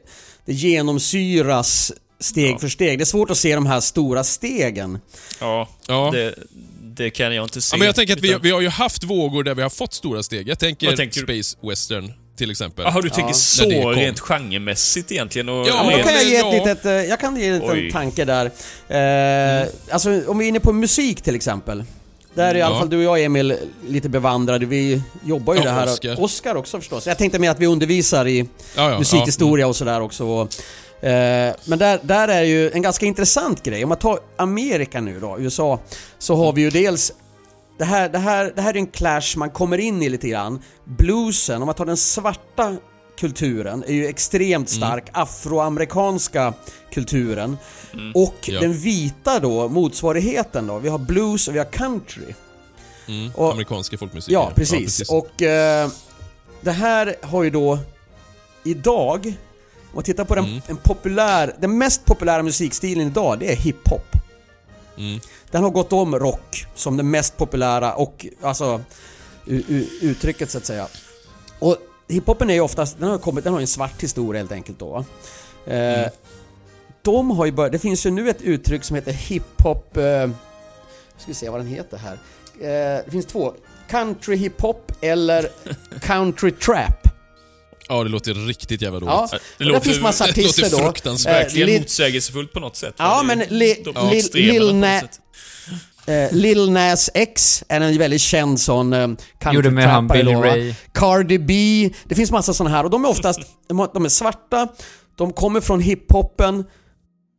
det genomsyras steg Ja. för steg. Det är svårt att se de här stora stegen. Ja, Ja. Det, det kan jag inte se. Ja, men jag tänker att vi, utan- vi har ju haft vågor där vi har fått stora steg. Jag tänker, tänker du? Space Western till exempel. Jaha, du tänker Ja. så det rent genremässigt egentligen? Och Ja, men då kan jag ge ett litet, eh, jag kan ge en liten tanke där. Eh, Alltså om vi är inne på musik till exempel. Där är i alla fall du och jag Emil lite bevandrade. Vi jobbar ju Ja, det här. Oscar. Oscar också förstås. Jag tänkte mer att vi undervisar i Ja, ja, musikhistoria och sådär också. Och, eh, men där, där är ju en ganska intressant grej. Om man tar Amerika nu då, USA, så har vi ju dels det här, det, här, det här är en clash man kommer in i lite grann. Bluesen, om man tar den svarta kulturen, är ju extremt Mm. stark. Afroamerikanska kulturen. Och Ja. den vita då, motsvarigheten då. Vi har blues och vi har country. Mm. Och- Amerikanska folkmusik. Ja, precis. Och eh, det här har ju då idag, om man tittar på den, Mm. en populär, den mest populära musikstilen idag, det är hiphop. Mm. Den har gått om rock som den mest populära och alltså uttrycket så att säga. Och hiphopen är ju oftast, den har kommit, den har ju en svart historia helt enkelt då. Eh, Mm. De har ju börjat, det finns ju nu ett uttryck som heter hiphop, eh, ska vi se vad den heter här. Eh, det finns två, country hiphop eller country trap. Ja, det låter riktigt jävla Ja, dåligt. Det och låter- finns massa det låter artister fruktansvärt. Eh, Verkligen Lil- motsägelsefullt på något sätt. Ja, Det men ju li- li- extremerna Lil på något Nä- sätt. Eh, Lil Nas X är en väldigt känd sån eh, Gjorde med han Billy? Ray. Cardi B, det finns massa såna här och de är oftast, de är svarta, de kommer från hiphopen,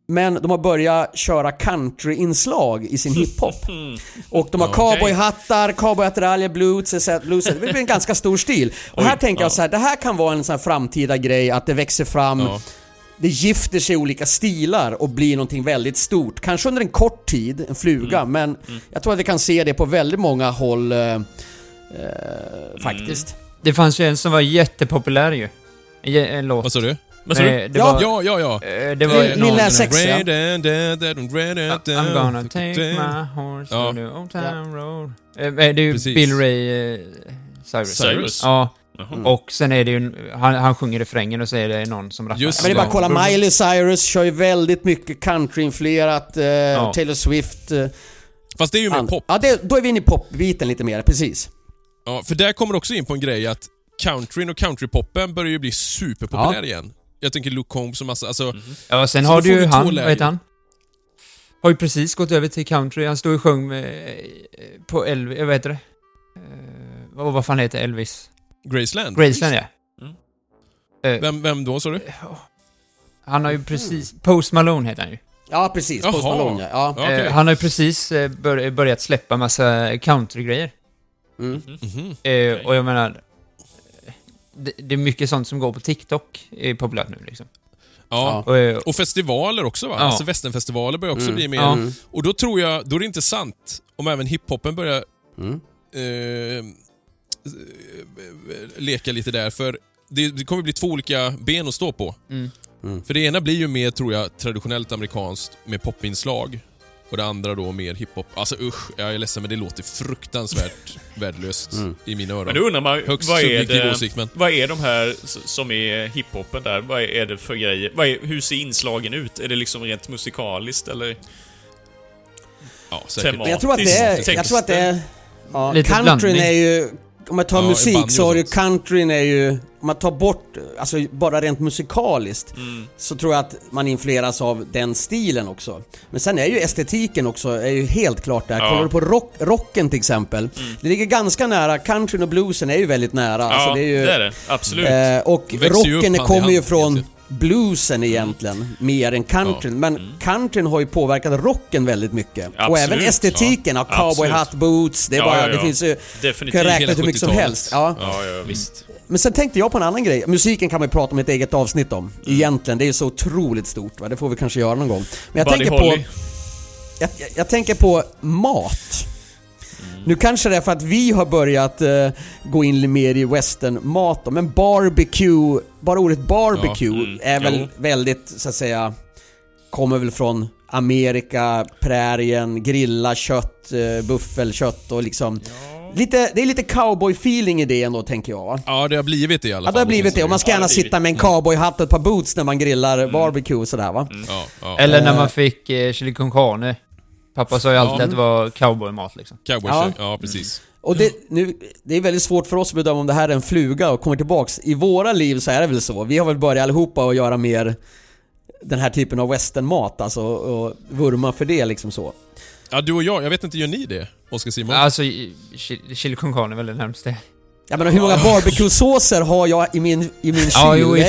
men de har börjat köra country-inslag i sin hiphop. Och de har cowboyhattar, cowboyattiraljer, blues, etc. blues. Det blir en ganska stor stil. Och Oj, här tänker jag ja. så här, det här kan vara en sån här framtida grej, att det växer fram Ja. Det gifter sig i olika stilar och blir någonting väldigt stort. Kanske under en kort tid, en fluga, Mm. men jag tror att vi kan se det på väldigt många håll eh, eh, faktiskt. Det fanns ju en som var jättepopulär ju. En, en låt. Vad sa du? Vad sa du? Eh, Ja. var... Ja, ja, ja. eh, Det var Lil- någon- Lil Nas X, ja. I'm gonna take my horse Ja. to the old town road. Eh, Det är ju Precis. Bill Ray eh, Cyrus. Cyrus? Ja, Jaha. och sen är det ju... Han, han sjunger refrängen och så är det någon som rappar. Just Men det är bara att kolla, Ja. Miley Cyrus kör ju väldigt mycket country-influerat, eh, Taylor Swift. Eh, Fast det är ju mer pop. Ja, det, då är vi inne i popbiten lite mer, precis. Ja, för där kommer också in på en grej att countryn och countrypoppen börjar ju bli superpopulär igen. Jag tänker Luke Combs och massa, alltså... Ja, sen har du ju han, vad heter han? Har ju precis gått över till country. Han stod och sjöng med, eh, på Elvis, vad heter det? Eh, vad, vad fan heter Elvis? Graceland. Graceland ja. Mm. Eh, Vem, vem då sa du? han har ju precis... Post Malone heter han ju. Ja, precis. Post Jaha. Malone, ja. ja. Okej. Eh, han har ju precis eh, bör, börjat släppa massa countrygrejer. Mm. Mhm. Eh, och jag menar... Det, är mycket sånt som går på TikTok, är populärt nu liksom. Ja. Och, eh, Och festivaler också va? Ja. Alltså västernfestivaler börjar också Mm. bli mer... Ja. Mm. Och då tror jag, då är det intressant om även hiphopen börjar Mm. eh, leka lite där, för det, det kommer bli två olika ben att stå på. mm. Mm. För det ena blir ju mer, tror jag, traditionellt amerikanskt med popinslag. Och det andra då mer hiphop. Alltså usch, jag är ledsen men det låter fruktansvärt värdelöst Mm. i mina öron. Men då undrar man, Högst vad är, det, åsikt men... vad är de här som är hiphopen där? Vad är det för grejer? Vad är, hur ser inslagen ut? Är det liksom rent musikaliskt eller? Ja, säkert. Tema. Men jag tror att det är... Jag tror att det är ja, countryn blandning. är ju... Om man tar Ja, musik så är ju countryn är ju... Om man tar bort, alltså bara rent musikaliskt, Mm. så tror jag att man influeras av den stilen också. Men sen är ju estetiken också, är ju helt klart där. Ja. Kollar du på rock, rocken till exempel, det ligger ganska nära, countryn och bluesen är ju väldigt nära. Ja, alltså det är ju, det är det. Absolut. Eh, och växer rocken kommer ju från egentligen. Bluesen egentligen, mer än countryn. Men countryn har ju påverkat rocken väldigt mycket. Och Absolut, även estetiken av cowboy Absolut. hat, boots, det, är Ja, bara, ja, det ja. finns ju... Definitivt. kan räkna hur mycket som 70-talet. helst. Ja. Ja, ja, visst. Men sen tänkte jag på en annan grej. Musiken kan man ju prata om ett eget avsnitt om. Mm. Egentligen, det är ju så otroligt stort va? Det får vi kanske göra någon gång. Men jag Buddy tänker på... Holly. Jag, jag, jag tänker på mat. Nu kanske det är för att vi har börjat eh, gå in mer i westernmat då, men barbecue, bara ordet barbecue Ja, mm, är väl jo. väldigt, så att säga, kommer väl från Amerika, prärien, grilla kött, eh, buffelkött och liksom... Lite, det är lite cowboy-feeling i det ändå, tänker jag va? Ja, det har blivit det i alla Ja, fall. det har blivit det. Och man ska Ja, gärna blivit. sitta med en cowboyhatt och ett par boots när man grillar barbecue och sådär va? Ja, ja. Eller när Eh. man fick eh, chili con carne. Pappa sa ju alltid Ja. att det var cowboymat liksom. Cowboy Ja. ja. precis. Och det, nu, det är väldigt svårt för oss att bedöma om det här är en fluga och kommer tillbaks. I våra liv så är det väl så. Vi har väl börjat allihopa att göra mer den här typen av westernmat alltså och vurma för det liksom så. Ja, du och jag, jag vet inte, gör ni det? Oskar Simon? Alltså, chili con carne är väl det närmaste. Jag menar hur många barbecue-såser har jag i min, i min kyl? Ja, jo, i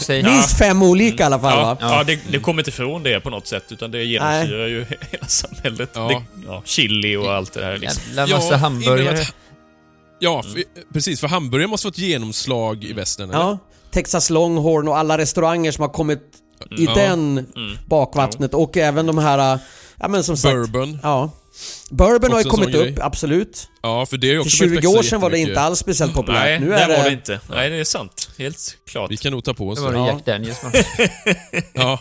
sig. minst fem olika i alla fall Ja, va? ja. det, det kommer inte ifrån det på något sätt, utan det genomsyrar ju hela samhället. Ja. Det, ja, chili och allt det här liksom. Jävla massa hamburgare. Ja, för, precis. För hamburgare måste få ett genomslag i västern, eller? Ja. Texas Longhorn och alla restauranger som har kommit i Ja. den Mm. bakvattnet och även de här, ja men som sagt... Bourbon. Ja. Bourbon har ju Också kommit upp, grej. absolut. Ja, för det är ju För också 20 börjat år sedan var det inte alls speciellt populärt. Nej, nu det är var det... det inte. Nej, det är sant. Helt klart. Vi kan nog ta på oss Det var det. det Ja. Jack Daniels? Ja.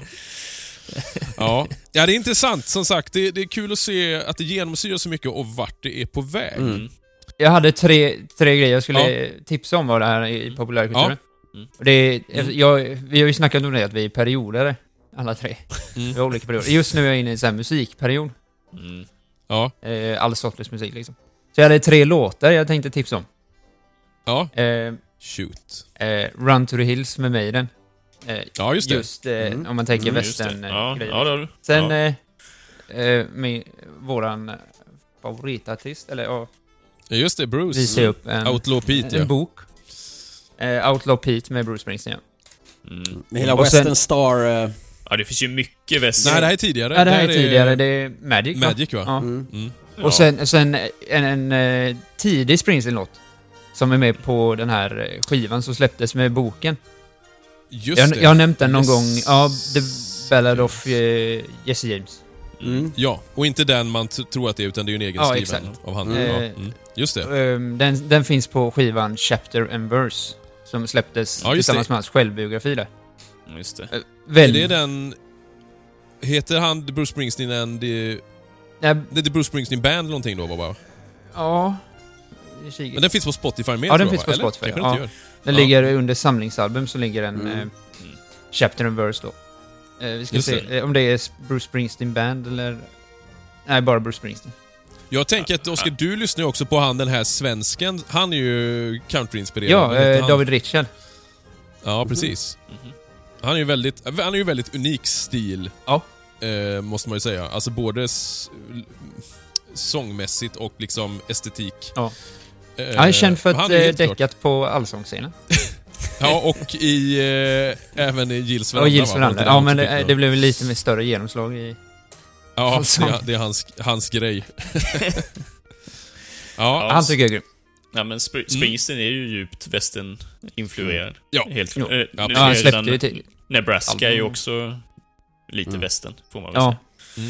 Ja. ja, det är intressant. Som sagt, det, det är kul att se att det genomsyrar så mycket och vart det är på väg. Mm. Jag hade tre, tre grejer jag skulle tipsa om var det här i populärkulturen. Mm. Och det är, jag, vi har ju snackat om det, att vi är perioder, alla tre. Mm. Vi har olika perioder. Just nu är jag inne i en sån här musikperiod. Mm. Ja. Eh, all sorters musik liksom. Så jag hade tre låtar jag tänkte tipsa om. Ja. Eh, Shoot. eh, Run to the Hills med Maiden. Eh, Ja, just det. Just eh, Mm. om man tänker Mm, just det. västern Ja, ja. Sen ja. eh, eh, med våran eh, favoritartist, eller ja, just det. Bruce. visade upp en, Outlaw Pete, en ja. bok. Eh, Outlaw Pete med Bruce Springsteen. ja. Mm. Med hela Western Star... Ja, det finns ju mycket väst. Nej, det här är tidigare. Ja, det här är tidigare, det är Magic va? Magic, va? Ja. Mm. Mm. Och sen, sen en, en, eh, tidig Springsteen-låt. Som är med på den här eh, skivan som släpptes med boken. Just Jag, det. jag har nämnt den någon Yes. gång. Ja, The Ballad of eh, Jesse James. Mm. Ja, och inte den man tror att det är, utan det är ju en egen Ja, skriven exakt. av han. Mm. Ja. Mm. Just det. Ehm, den, den finns på skivan Chapter and Verse. Som släpptes Ja, tillsammans det. med hans självbiografi där. Just det. Är Väl, det den... Heter han The Bruce Springsteen and the... Nej, Det är The Bruce Springsteen Band eller någonting då, bara? ja... Men den finns på Spotify med Ja, den finns på Eller? Spotify, ja. den Den Ja. ligger under samlingsalbum så ligger en Mm. eh, Chapter and Verse då. Eh, vi ska Just se eh, om det är Bruce Springsteen Band eller... Nej, bara Bruce Springsteen. Jag tänker att Oskar, du lyssnar ju också på han den här svensken. Han är ju countryinspirerad. Ja, eh? David Richard. Ja, precis. Mhm. Han är ju väldigt, han är ju väldigt unik stil. Ja. Eh, måste man ju säga. Alltså både sångmässigt och liksom estetik. Ja. Eh, Han är känd för att eh, däckat på allsångsscenen. Ja, och i, eh, även i Gills veranda. Och Gills Veranda. Ja, men det, det blev lite med större genomslag i... Ja, det, det är hans, hans grej. ja, Ja, Han tycker jag är grym. Ja, men Spr- Springsteen är ju djupt västern-influerad. Ja. Helt eh, nu Ja, Ja, han släppte ju till... Nebraska är ju också lite västern, får man väl Ja. säga.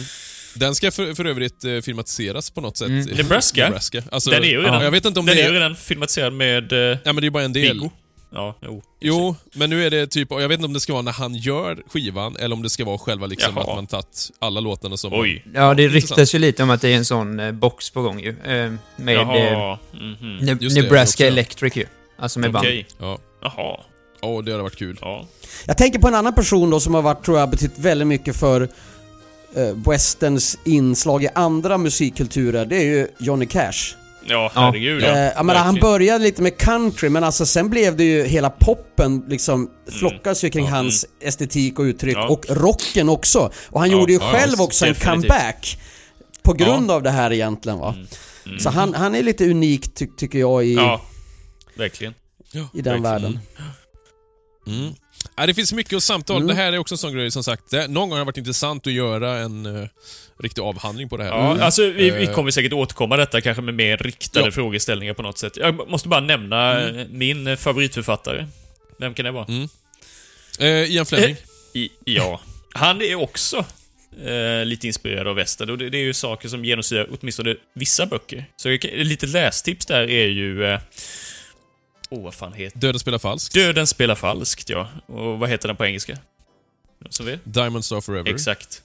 den ska för, för övrigt eh, filmatiseras på något sätt. Mm. Nebraska? Nebraska. Alltså, Den är ju redan, ja, jag vet inte om den det är är... ju redan filmatiserad med eh, Ja, men det är bara en del. Viggo. Ja, jo. Jo, men nu är det typ, och jag vet inte om det ska vara när han gör skivan, eller om det ska vara själva liksom Jaha. att man tagit alla låtarna som... Oj. Ja, det ryktas ju lite om att det är en sån eh, box på gång ju. Eh, med Jaha. Ne- Just det, Nebraska det. Electric ju. Alltså med band. Okej. Ja. Jaha. Åh, det hade varit kul. Ja. Jag tänker på en annan person då som har varit, tror jag, betytt väldigt mycket för eh, westerns inslag i andra musikkulturer. Det är ju Johnny Cash. Ja, herregud. Eh, jag menar, han började lite med country, men alltså sen blev det ju hela poppen liksom flockas ju kring Ja, hans estetik och uttryck Ja. och rocken också. Och han Ja, gjorde ju ja, själv också en comeback. På grund av det här egentligen va. Mm. Så han, han är lite unik ty tycker jag i, Ja, verkligen. i den verkligen. världen. Mm. Ja, det finns mycket att samtala Mm. Det här är också en sån grej, som sagt. Det, någon gång har det varit intressant att göra en uh, riktig avhandling på det här. Ja, alltså vi, vi Eh. kommer säkert återkomma detta kanske med mer riktade Ja. frågeställningar på något sätt. Jag måste bara nämna eh, min eh, favoritförfattare. Vem kan det vara? Mm. Eh, Ian Fleming. I, ja. Han är också eh, lite inspirerad av västern och det, det är ju saker som genomsyrar åtminstone vissa böcker. Så ett litet lästips där är ju... eh, Åh, vad fan heter Döden spelar falskt. Döden spelar falskt, ja. Och vad heter den på engelska? Som vet? Diamond Star Forever. Exakt.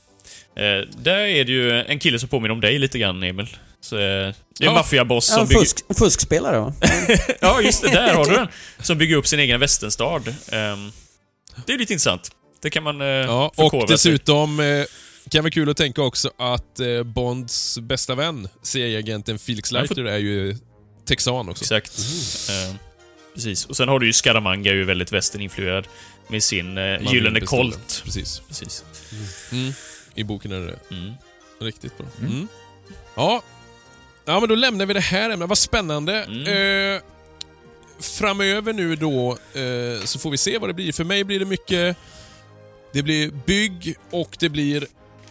Eh, där är det ju en kille som påminner om dig lite grann, Emil. Så, eh, det är en Ja. maffiaboss Ja, som en bygger... fusk, fuskspelare va? Ja, just det. Där har du den. Som bygger upp sin egen västernstad. Ehm, det är lite intressant. Det kan man eh, Ja, och dessutom eh, kan vara kul att tänka också att eh, Bonds bästa vän, CIA-agenten Felix Ja, Leiter, är ju texan också. Exakt. Ehm, precis. Och sen har du ju Scaramanga, är ju väldigt västerninfluerad. Med sin eh, gyllene kolt. Precis. Precis. Mm. I boken är det. Mm. Riktigt bra. Mm. Ja. ja, men då lämnar vi det här ämnet. Vad spännande. Mm. Eh, framöver nu då eh, så får vi se vad det blir. För mig blir det mycket... Det blir bygg och det blir...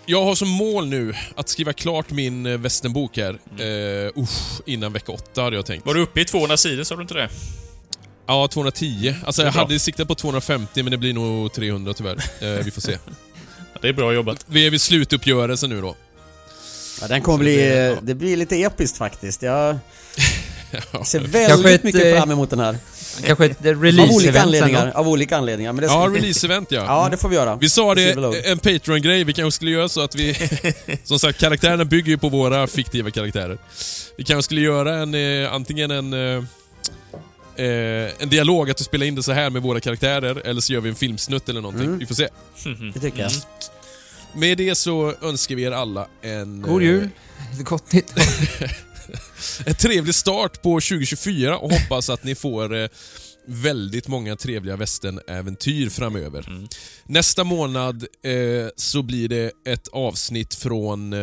Jag har som mål nu att skriva klart min eh, västernbok här. Eh, usch, innan vecka åtta hade jag tänkt. Var du uppe i 200 sidor, sa du inte det? Ja, 210. Alltså jag bra. hade siktat på 250 men det blir nog 300 tyvärr. Eh, vi får se. Ja, Det är bra jobbat. Vi är vid slutuppgörelsen nu då. Ja, den kommer bli, det- ja. det blir lite episkt faktiskt. Jag ser Kanske väldigt ett, mycket eh, fram emot den här. Kanske ett Av olika release-event anledningar. då. Av olika anledningar. Men det ska... Ja, release-event ja. ja, det får vi göra. Vi sa det, en Patreon-grej, vi kanske skulle göra så att vi... som sagt, karaktärerna bygger ju på våra fiktiva karaktärer. Vi kanske skulle göra en, eh, antingen en... Eh, eh, en dialog, att du spelar in det så här med våra karaktärer, eller så gör vi en filmsnutt eller någonting. Mm. Vi får se. Det tycker jag. Med det så önskar vi er alla en... God eh, jul. Ett gott nytt. En trevlig start på 2024 och hoppas att ni får eh, väldigt många trevliga västernäventyr framöver. Mm. Nästa månad eh, så blir det ett avsnitt från eh,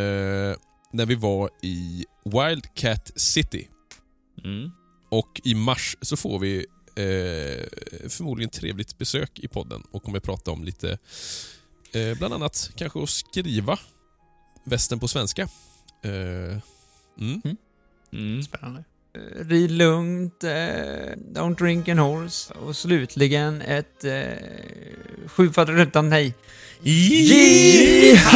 när vi var i Wildcat City. Mm. Och i mars så får vi eh, förmodligen trevligt besök i podden och kommer prata om lite, eh, bland annat kanske att skriva västern på svenska. Eh, mm. Mm. Spännande. Eh, Rid lugnt, eh, Don't drink and horse och slutligen ett eh, sju för att nej. Jiha!